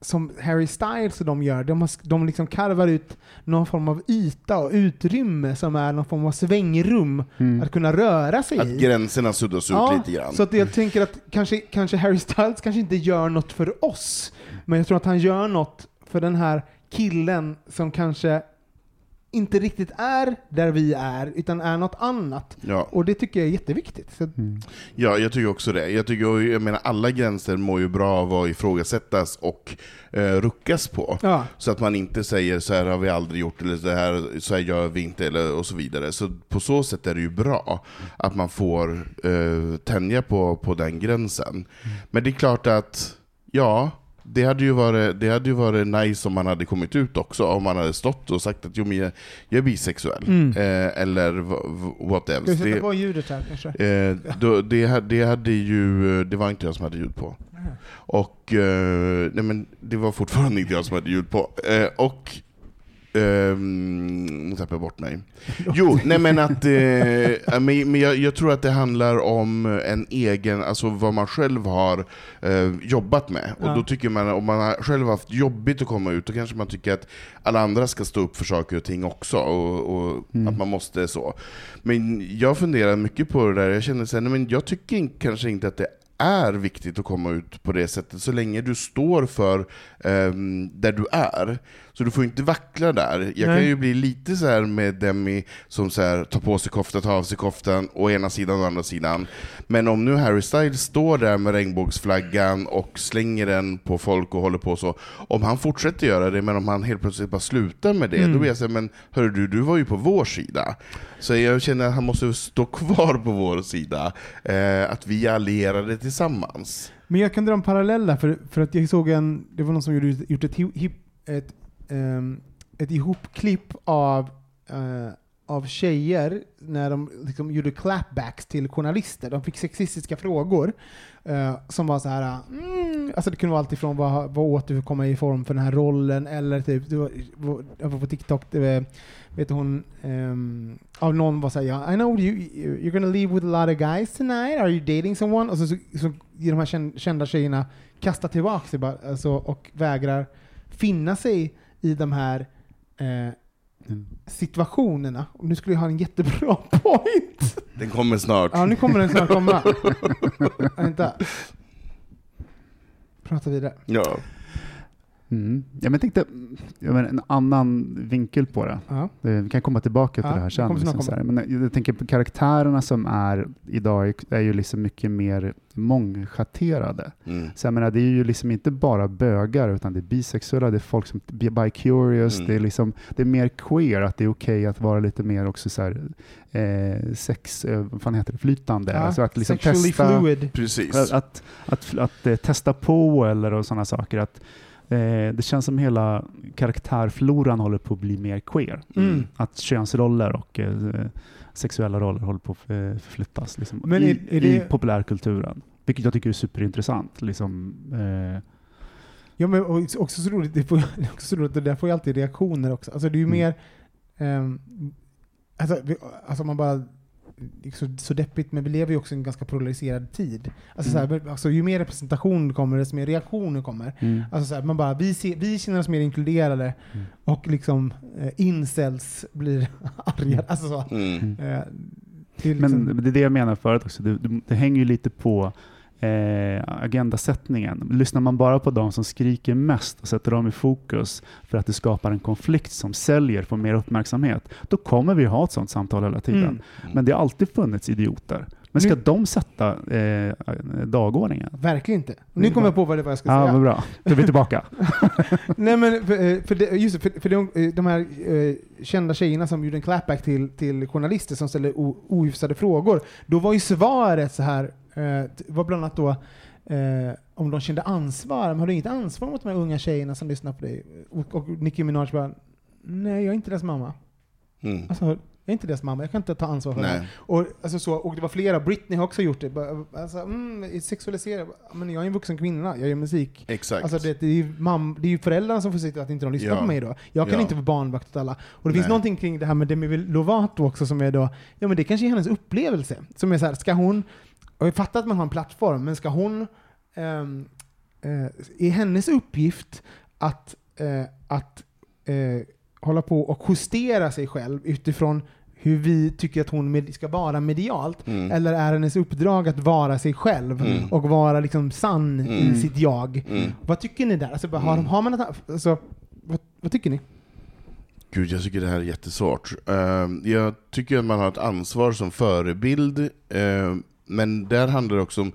som Harry Styles och de gör, de, har, de liksom karvar ut någon form av yta och utrymme som är någon form av svängrum Mm. att kunna röra sig Att i. gränserna suddas ut lite grann. Så att jag tänker att kanske, kanske Harry Styles kanske inte gör något för oss, men jag tror att han gör något för den här killen som kanske inte riktigt är där vi är, utan är något annat. Ja. Och det tycker jag är jätteviktigt. Så, Mm. Ja, jag tycker också det. Jag, tycker, jag menar, alla gränser mår ju bra av att ifrågasättas och eh, ruckas på. ja. Så att man inte säger så här har vi aldrig gjort, eller så här, så här gör vi inte, eller, och så vidare. Så på så sätt är det ju bra att man får eh, tänja på, på den gränsen. Men det är klart att, ja, det hade, ju varit, det hade ju varit nice om man hade kommit ut också, om man hade stått och sagt att jo, men jag, jag är bisexuell, Mm. eh, eller v- v- what Ska vi sätta Det, på ljudet här kanske? Eh, då, det, det hade ju, det var inte jag som hade ljud på. Och, eh, nej men det var fortfarande inte jag som hade ljud på. Eh, och, ehm, nu tappade jag bort mig. Jo, nej men att, eh, men, men jag, jag tror att det handlar om en egen, alltså vad man själv har eh, jobbat med. Och Ja. då tycker man, om man har själv haft jobbigt att komma ut, då kanske man tycker att alla andra ska stå upp för saker och ting också, och, och Mm. att man måste så. Men jag funderar mycket på det där, jag känner sen, men jag tycker kanske inte att det är viktigt att komma ut på det sättet, så länge du står för ehm, där du är. Så du får inte vackla där. Jag Nej. kan ju bli lite så här med Demi som så här, tar på sig koftan, tar av sig koftan, å ena sidan och andra sidan. Men om nu Harry Styles står där med regnbågsflaggan och slänger den på folk och håller på så, om han fortsätter göra det, men om han helt plötsligt bara slutar med det, Mm. då blir jag såhär, men hörru du, du var ju på vår sida. Så jag känner att han måste stå kvar på vår sida, eh, att vi är allierade tillsammans. Men jag kan dra en parallell där, för, för att jag såg en, det var någon som gjorde, gjort ett, hi- hip, ett, um, ett ihopklipp av, uh, av tjejer när de liksom gjorde clapbacks till journalister. De fick sexistiska frågor uh, som var så här, mm, alltså det kunde vara allt ifrån vad, vad åt du för att komma i form för den här rollen, eller typ, det var, jag var på TikTok, det var, vet du hon, um, av någon var såhär, ja, I know you, you're gonna leave with a lot of guys tonight, are you dating someone? Och så, så, så de här kända tjejerna kastar tillbaka sig bara, alltså, och vägrar finna sig i de här eh, situationerna. Och nu skulle jag ha en jättebra point. Den kommer snart. Ja, nu kommer den snart komma. Vänta. Prata vidare. Ja. Mm. Ja, men jag tänkte jag menar, en annan vinkel på det. Ja. Vi kan komma tillbaka till Ja, det här sen. Liksom så här. Men jag, jag tänker på karaktärerna som är idag är- ju liksom mycket mer mångschatterade. Mm. Så jag menar, det är ju liksom inte bara bögar, utan det är bisexuella, det är folk som är bi-curious, Mm. det, är liksom, det är mer queer, att det är okej att vara lite mer också så här, eh, sex, eh, vad fan heter det, flytande. Ja, alltså att liksom sexually testa, fluid. Precis. att, att, att, att, eh, testa på eller och sådana saker. Att, eh, det känns som hela karaktärfloran håller på att bli mer queer. Mm. Att könsroller och eh, sexuella roller håller på att eh, förflyttas liksom, Men i, är- är i det- populärkulturen. Vilket jag tycker är superintressant. Liksom, eh, Ja, men också så roligt, det, får, det är också så roligt, det där får ju alltid reaktioner också. Alltså det är ju Mm. mer, ehm, alltså, vi, alltså man bara, det så, så deppigt, men vi lever ju också i en ganska polariserad tid. Alltså, Mm. så här, alltså ju mer representation kommer, desto mer reaktioner kommer. mm. Alltså så här, man bara, vi, ser, vi känner oss mer inkluderade Mm. och liksom eh, incels blir arga. Alltså så. Mm. Eh, det liksom, Men det är det jag menar förut också. Det, det, det hänger ju lite på eh, agendasättningen. Lyssnar man bara på de som skriker mest och sätter dem i fokus för att det skapar en konflikt som säljer, får mer uppmärksamhet, då kommer vi ha ett sådant samtal hela tiden. Mm. Men det har alltid funnits idioter. Men ska Nu- de sätta eh, dagordningen? Verkligen inte. Nu kommer jag på vad det var jag ska Ja, säga. vad bra. Då är vi tillbaka. Nej men för, eh, för, det, just för, för de, eh, de här eh, kända tjejerna som gjorde en clapback till, till journalister som ställde ohyfsade frågor, då var ju svaret så här, eh, var bland annat då eh, om de kände ansvar, men har du inget ansvar mot de här unga tjejerna som lyssnar på dig? Och, och Nicki Minaj bara, nej jag är inte deras mamma. Mm. Alltså, jag är inte deras mamma, jag kan inte ta ansvar för det. Och, alltså så, och det var flera, Britney har också gjort det. Alltså, mm, sexualisera, men jag är en vuxen kvinna, jag gör musik. Exakt. Alltså det, det, är ju mam, det är ju föräldrarna som får se till att inte de lyssnar Ja. på mig då. Jag kan Ja. inte vara barnvakt åt alla. Och det finns Nej. någonting kring det här med Demi Lovato också som är då, ja men det kanske är hennes upplevelse. Som är så här, ska hon, och jag fattar att man har en plattform, men ska hon, ehm, eh, är hennes uppgift att, eh, att eh, hålla på och justera sig själv utifrån hur vi tycker att hon ska vara medialt? Mm. Eller är hennes uppdrag att vara sig själv Mm. och vara liksom sann i Mm. sitt jag? Mm. Vad tycker ni där? Alltså, har, Mm. har man ett, alltså, vad, vad tycker ni? Gud, jag tycker det här är jättesvårt. Eh, jag tycker att man har ett ansvar som förebild, eh, men där handlar det också om,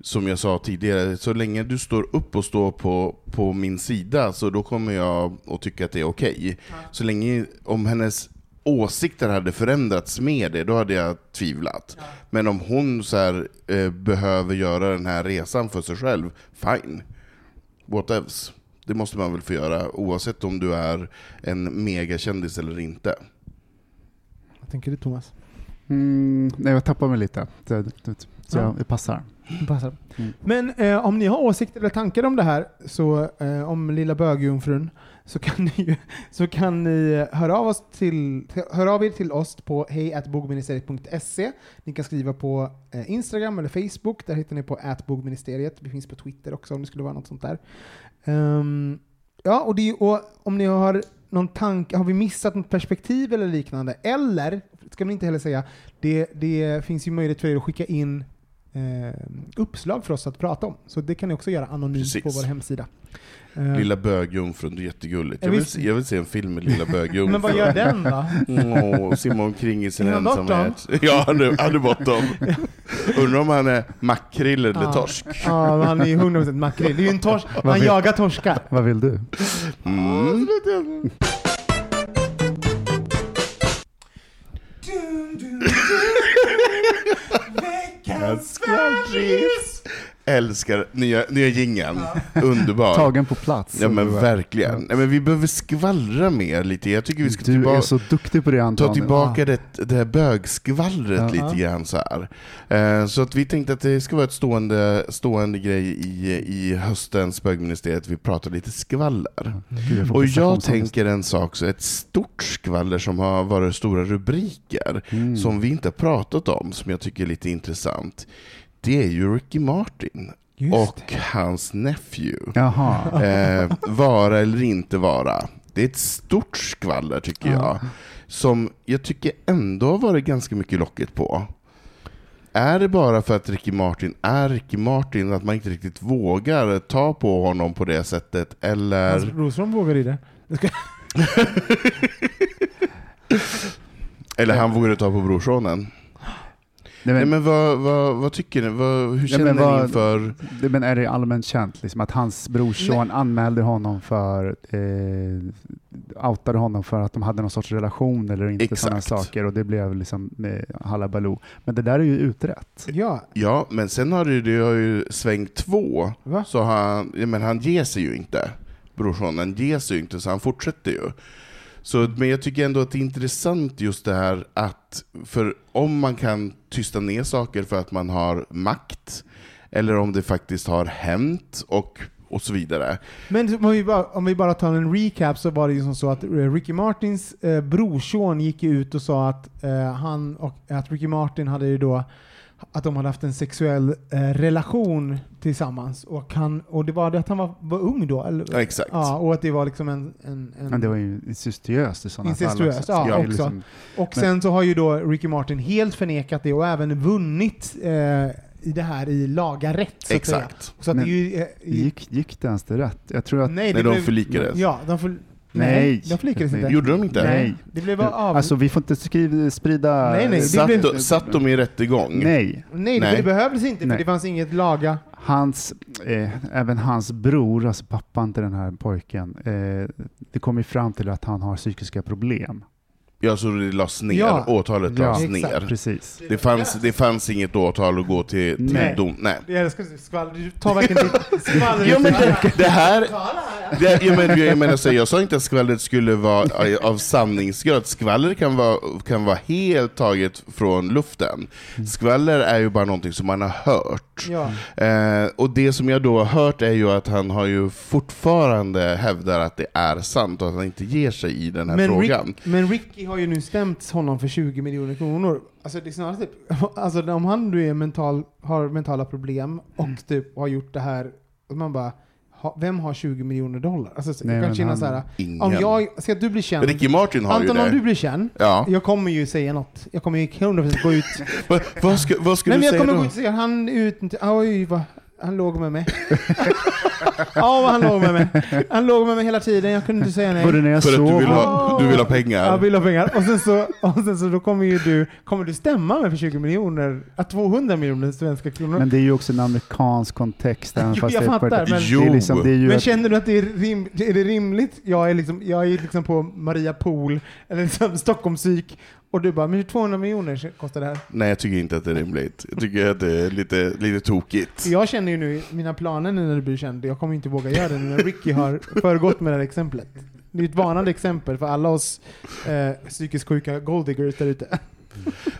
som jag sa tidigare, så länge du står upp och står på, på min sida, så då kommer jag att tycka att det är okej. Så länge, om hennes åsikter hade förändrats med det, då hade jag tvivlat. Men om hon så här, eh, behöver göra den här resan för sig själv, fine. What else? Det måste man väl få göra, oavsett om du är en megakändis eller inte. Vad tänker du Thomas? Mm, nej, jag tappar mig lite. Så, så Ja. jag, passar. Det Passar. Mm. Men eh, om ni har åsikter eller tankar om det här, så, eh, om lilla bögjungfrun, så kan ni, så kan ni höra, av oss till, höra av er till oss på hejatbogministeriet.se. Ni kan skriva på eh, Instagram eller Facebook, där hittar ni på atbogministeriet. Vi finns på Twitter också om det skulle vara något sånt där. Ehm, ja, och, det, och om ni har någon tanke, har vi missat något perspektiv eller liknande? Eller, ska man inte heller säga, det, det finns ju möjlighet för er att skicka in eh, uppslag för oss att prata om. Så det kan ni också göra anonymt Precis. på vår hemsida. Eh, Lilla bögjungfrun, det är jättegulligt. Ja, Jag vill, se- jag vill se en film med Lilla bögjungfrun. Men vad gör den då? Åh, simma omkring i sin han ensamhet. Ja, han är, han är bortom. Undrar om han är makrill eller Ja. torsk. Ja, han är ju 100% makrill. Det är ju en torsk. Han vill- jagar torskar. Vad vill du? Mm. That's scrunchies. Älskar nya, nya jingeln. Underbar. Tagen på plats. Ja men Ja. verkligen. Nej, men vi behöver skvallra mer lite. Jag tycker vi ska Du tillbaka, är så duktig på det ta Anton. tillbaka det, det här bögskvallret Ja. lite grann så här. Eh, så att vi tänkte att det ska vara ett stående, stående grej i, i höstens bögministeriet. Vi pratar lite skvaller. Får Och jag tänker en sak, så ett stort skvaller som har varit stora rubriker, Mm. som vi inte har pratat om, som jag tycker är lite intressant. Det är ju Ricky Martin Just och hans nephew. Eh, vara eller inte vara. Det är ett stort skvaller tycker Ja. jag, som jag tycker ändå har varit ganska mycket locket på. Är det bara för att Ricky Martin är Ricky Martin, att man inte riktigt vågar ta på honom på det sättet, eller? Hans Broström vågar i det. Eller han vågade ta på brorsonen. Nej, Nej, men, men vad, vad, vad tycker ni? Vad, hur känner men vad- ni inför... det, men är det allmänt känt liksom, att hans brorson anmälde honom för, eh, outade honom för att de hade någon sorts relation eller inte sådana saker och det blev liksom eh, halabaloo. Men det där är ju utrett. Ja, Ja, men sen har det, ju- det har ju svängt två, Va? så han, ja, men han ger sig ju inte. Brorsonen ger sig ju inte, så han fortsätter ju. Så, men jag tycker ändå att det är intressant just det här att, för om man kan tysta ner saker för att man har makt, eller om det faktiskt har hänt, och, och så vidare. Men om vi, bara, om vi bara tar en recap så var det ju som så att eh, Ricky Martins eh, brorson gick ju ut och sa att eh, han och att Ricky Martin hade ju då att de hade haft en sexuell eh, relation tillsammans och, han, och det var det att han var, var ung då? Eller? Ja, exakt. Ja, och att det var liksom en... en, en Men det var ju incestuöst i sådana fall. Incestuöst, också. ja, också. liksom- och men- sen så har ju då Ricky Martin helt förnekat det och även vunnit eh, i det här i laga rätt. Så att säga. Exakt. Så att Men det är ju, eh, Gick, gick det ens det rätt? Jag tror att... nej, det de blev- förlikades. Ja, de för, Nej. de förlikades inte. Gjorde de inte? Nej. Det blev bara av... Alltså vi får inte skriva, sprida... Nej, nej, det Satt, blev- de- satt de i rättegång? Nej. Nej, det, Nej. det behövdes inte för Nej. det fanns inget laga. Hans, eh, även hans bror, alltså pappan till den här pojken, eh, det kom ju fram till att han har psykiska problem. Ja, så det lades ner, Ja. åtalet Ja, lades exakt. ner. Precis. Det fanns, det fanns inget åtal att gå till, till Nej. dom. Nej. Jag älskar skvaller. Du tar verkligen ditt skvaller. Men det, det här... Det, jag, men, jag, menar, så, jag sa inte att skvallret skulle vara av sanningsgrad. Skvaller kan vara, kan vara helt taget från luften. Skvaller är ju bara någonting som man har hört. Ja. Eh, och det som jag då har hört är ju att han har ju fortfarande hävdar att det är sant och att han inte ger sig i den här Men, frågan. Rick, men Ricky har ju nu stämt honom för 20 miljoner kronor. Alltså det är snarare typ, alltså om han nu är mental, har mentala problem och Mm. typ har gjort det här, och man bara, ha, vem har 20 miljoner dollar? Alltså så Nej, jag kan känna så här, Ingen. om jag, ska du blir känd, Ricky Martin har Anton ju om det. du blir känd, Ja. jag kommer ju säga något. Jag kommer ju 100% gå ut. Va, vad ska, vad ska Nej, du men jag säga kommer då? gå ut och säga, han ut, oj vad, han låg med mig. ja, vad han låg med mig. Han låg med mig hela tiden, jag kunde inte säga nej. Både när jag För att du vill ha, du vill ha pengar? Jag vill ha pengar. Och sen så, och sen så då kommer ju du, kommer du stämma mig för 20 miljoner, äh, 200 miljoner svenska kronor. Men det är ju också en amerikansk kontext. även Jo, fast jag det är på fattar, ett- men- det är liksom, det är ju Men ett- känner du att det är, rim, är det rimligt? Jag är, liksom, jag är liksom på Maria Pool, eller liksom Stockholm psyk, och du bara, men 200 miljoner kostar det här. Nej, jag tycker inte att det är rimligt. Jag tycker att det är lite, lite tokigt. Jag känner ju nu, mina planer nu när du blir känd, jag kommer inte våga göra det nu när Ricky har föregått med det här exemplet. Det är ett varnande exempel för alla oss eh, psykiskt sjuka golddiggers där ute.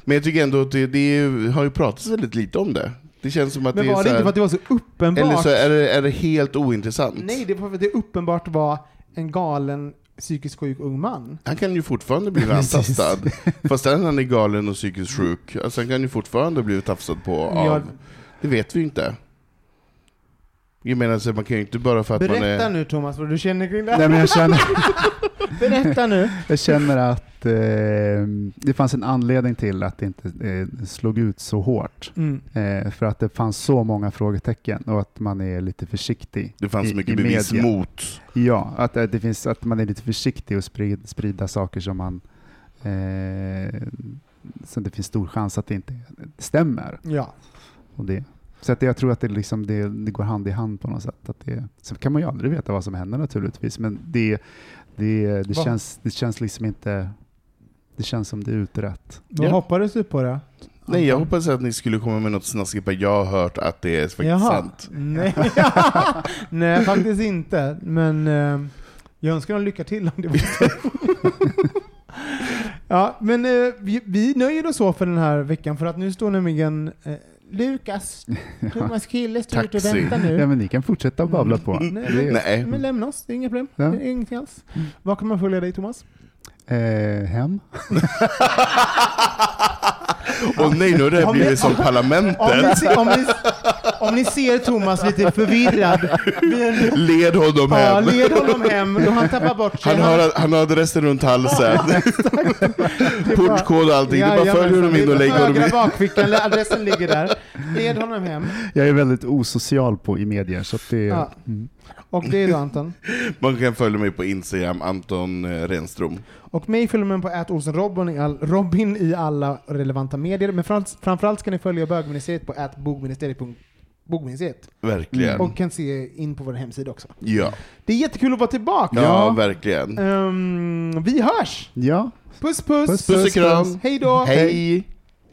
Men jag tycker ändå att det, det är, har ju pratats väldigt lite om det. Det känns som att Men det är var det inte för att det var så uppenbart? Eller så är det, är det helt ointressant. Nej, det var för att det uppenbart var en galen psykiskt sjuk ung man. Han kan ju fortfarande bli antastad. Fast han är galen och psykiskt sjuk. Alltså han kan ju fortfarande bli tafsad på av... Ja. Det vet vi ju inte. Jag menar, så man kan ju inte bara för att man Berätta är... nu Thomas vad du känner kring det Nej, men jag känner, Berätta nu. jag känner att eh, det fanns en anledning till att det inte eh, slog ut så hårt. Mm. Eh, för att det fanns så många frågetecken och att man är lite försiktig. Det fanns i- mycket i bevis media. mot. Ja, att, eh, det finns, att man är lite försiktig och sprida, sprida saker som man eh, som det finns stor chans att det inte stämmer. Ja. Och det, så att jag tror att det, liksom, det, det går hand i hand på något sätt. Att det, sen kan man ju aldrig veta vad som händer naturligtvis, men det, det, det, känns, det känns liksom inte... Det känns som det är utrett. Vad Ja. hoppades du på det? Nej, jag hoppas att ni skulle komma med något snaskigt, bara jag har hört att det är faktiskt Jaha. sant. Nej. Nej, faktiskt inte. Men eh, jag önskar dem lycka till om det var så. ja, men eh, vi, vi nöjer oss så för den här veckan för att nu står nämligen eh, Lukas, Thomas Kille står ute och Taxi. väntar nu. Ja, men ni kan fortsätta att babbla på. Nej, Det men, är- Nej. men lämna oss, det är inga problem. Ja. Det är ingenting alls. Var kan man följa dig Thomas? Eh, hem? Och nej, nu har det blivit som Om ni, parlamentet. om, ni, om ni ser Thomas lite förvirrad, Led honom ja, hem. led honom hem då han tappar bort sig. Han har, han har adressen runt halsen. Det Portkod och allting. Det är bara Jajamensan, följer honom in och det lägger honom in. bakfickan, adressen ligger där. Led honom hem. Jag är väldigt osocial på i medier, så att det... Ja. Mm. Och det är då Anton. Man kan följa mig på Instagram, Anton eh, Renström. Och mig följer man på @olsenrobin i, all, Robin i alla relevanta medier. Men framför, framförallt ska ni följa bögministeriet på bogministeriet. Verkligen. Och kan se in på vår hemsida också. Ja. Det är jättekul att vara tillbaka. ja, verkligen. Ehm, vi hörs! Ja, Puss puss! Puss, Puss och kram. Hej då! Hej!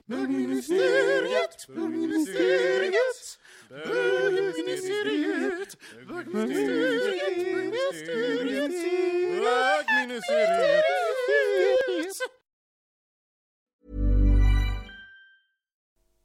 Bögministeriet, bögministeriet, bögministeriet, bögministeriet, bögministeriet, bögministeriet.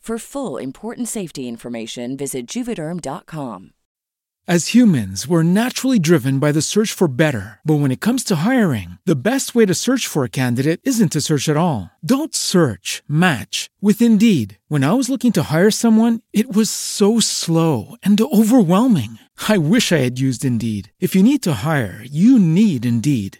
For full important safety information, visit juvederm.com. As humans, we're naturally driven by the search for better. But when it comes to hiring, the best way to search for a candidate isn't to search at all. Don't search, match with Indeed. When I was looking to hire someone, it was so slow and overwhelming. I wish I had used Indeed. If you need to hire, you need Indeed.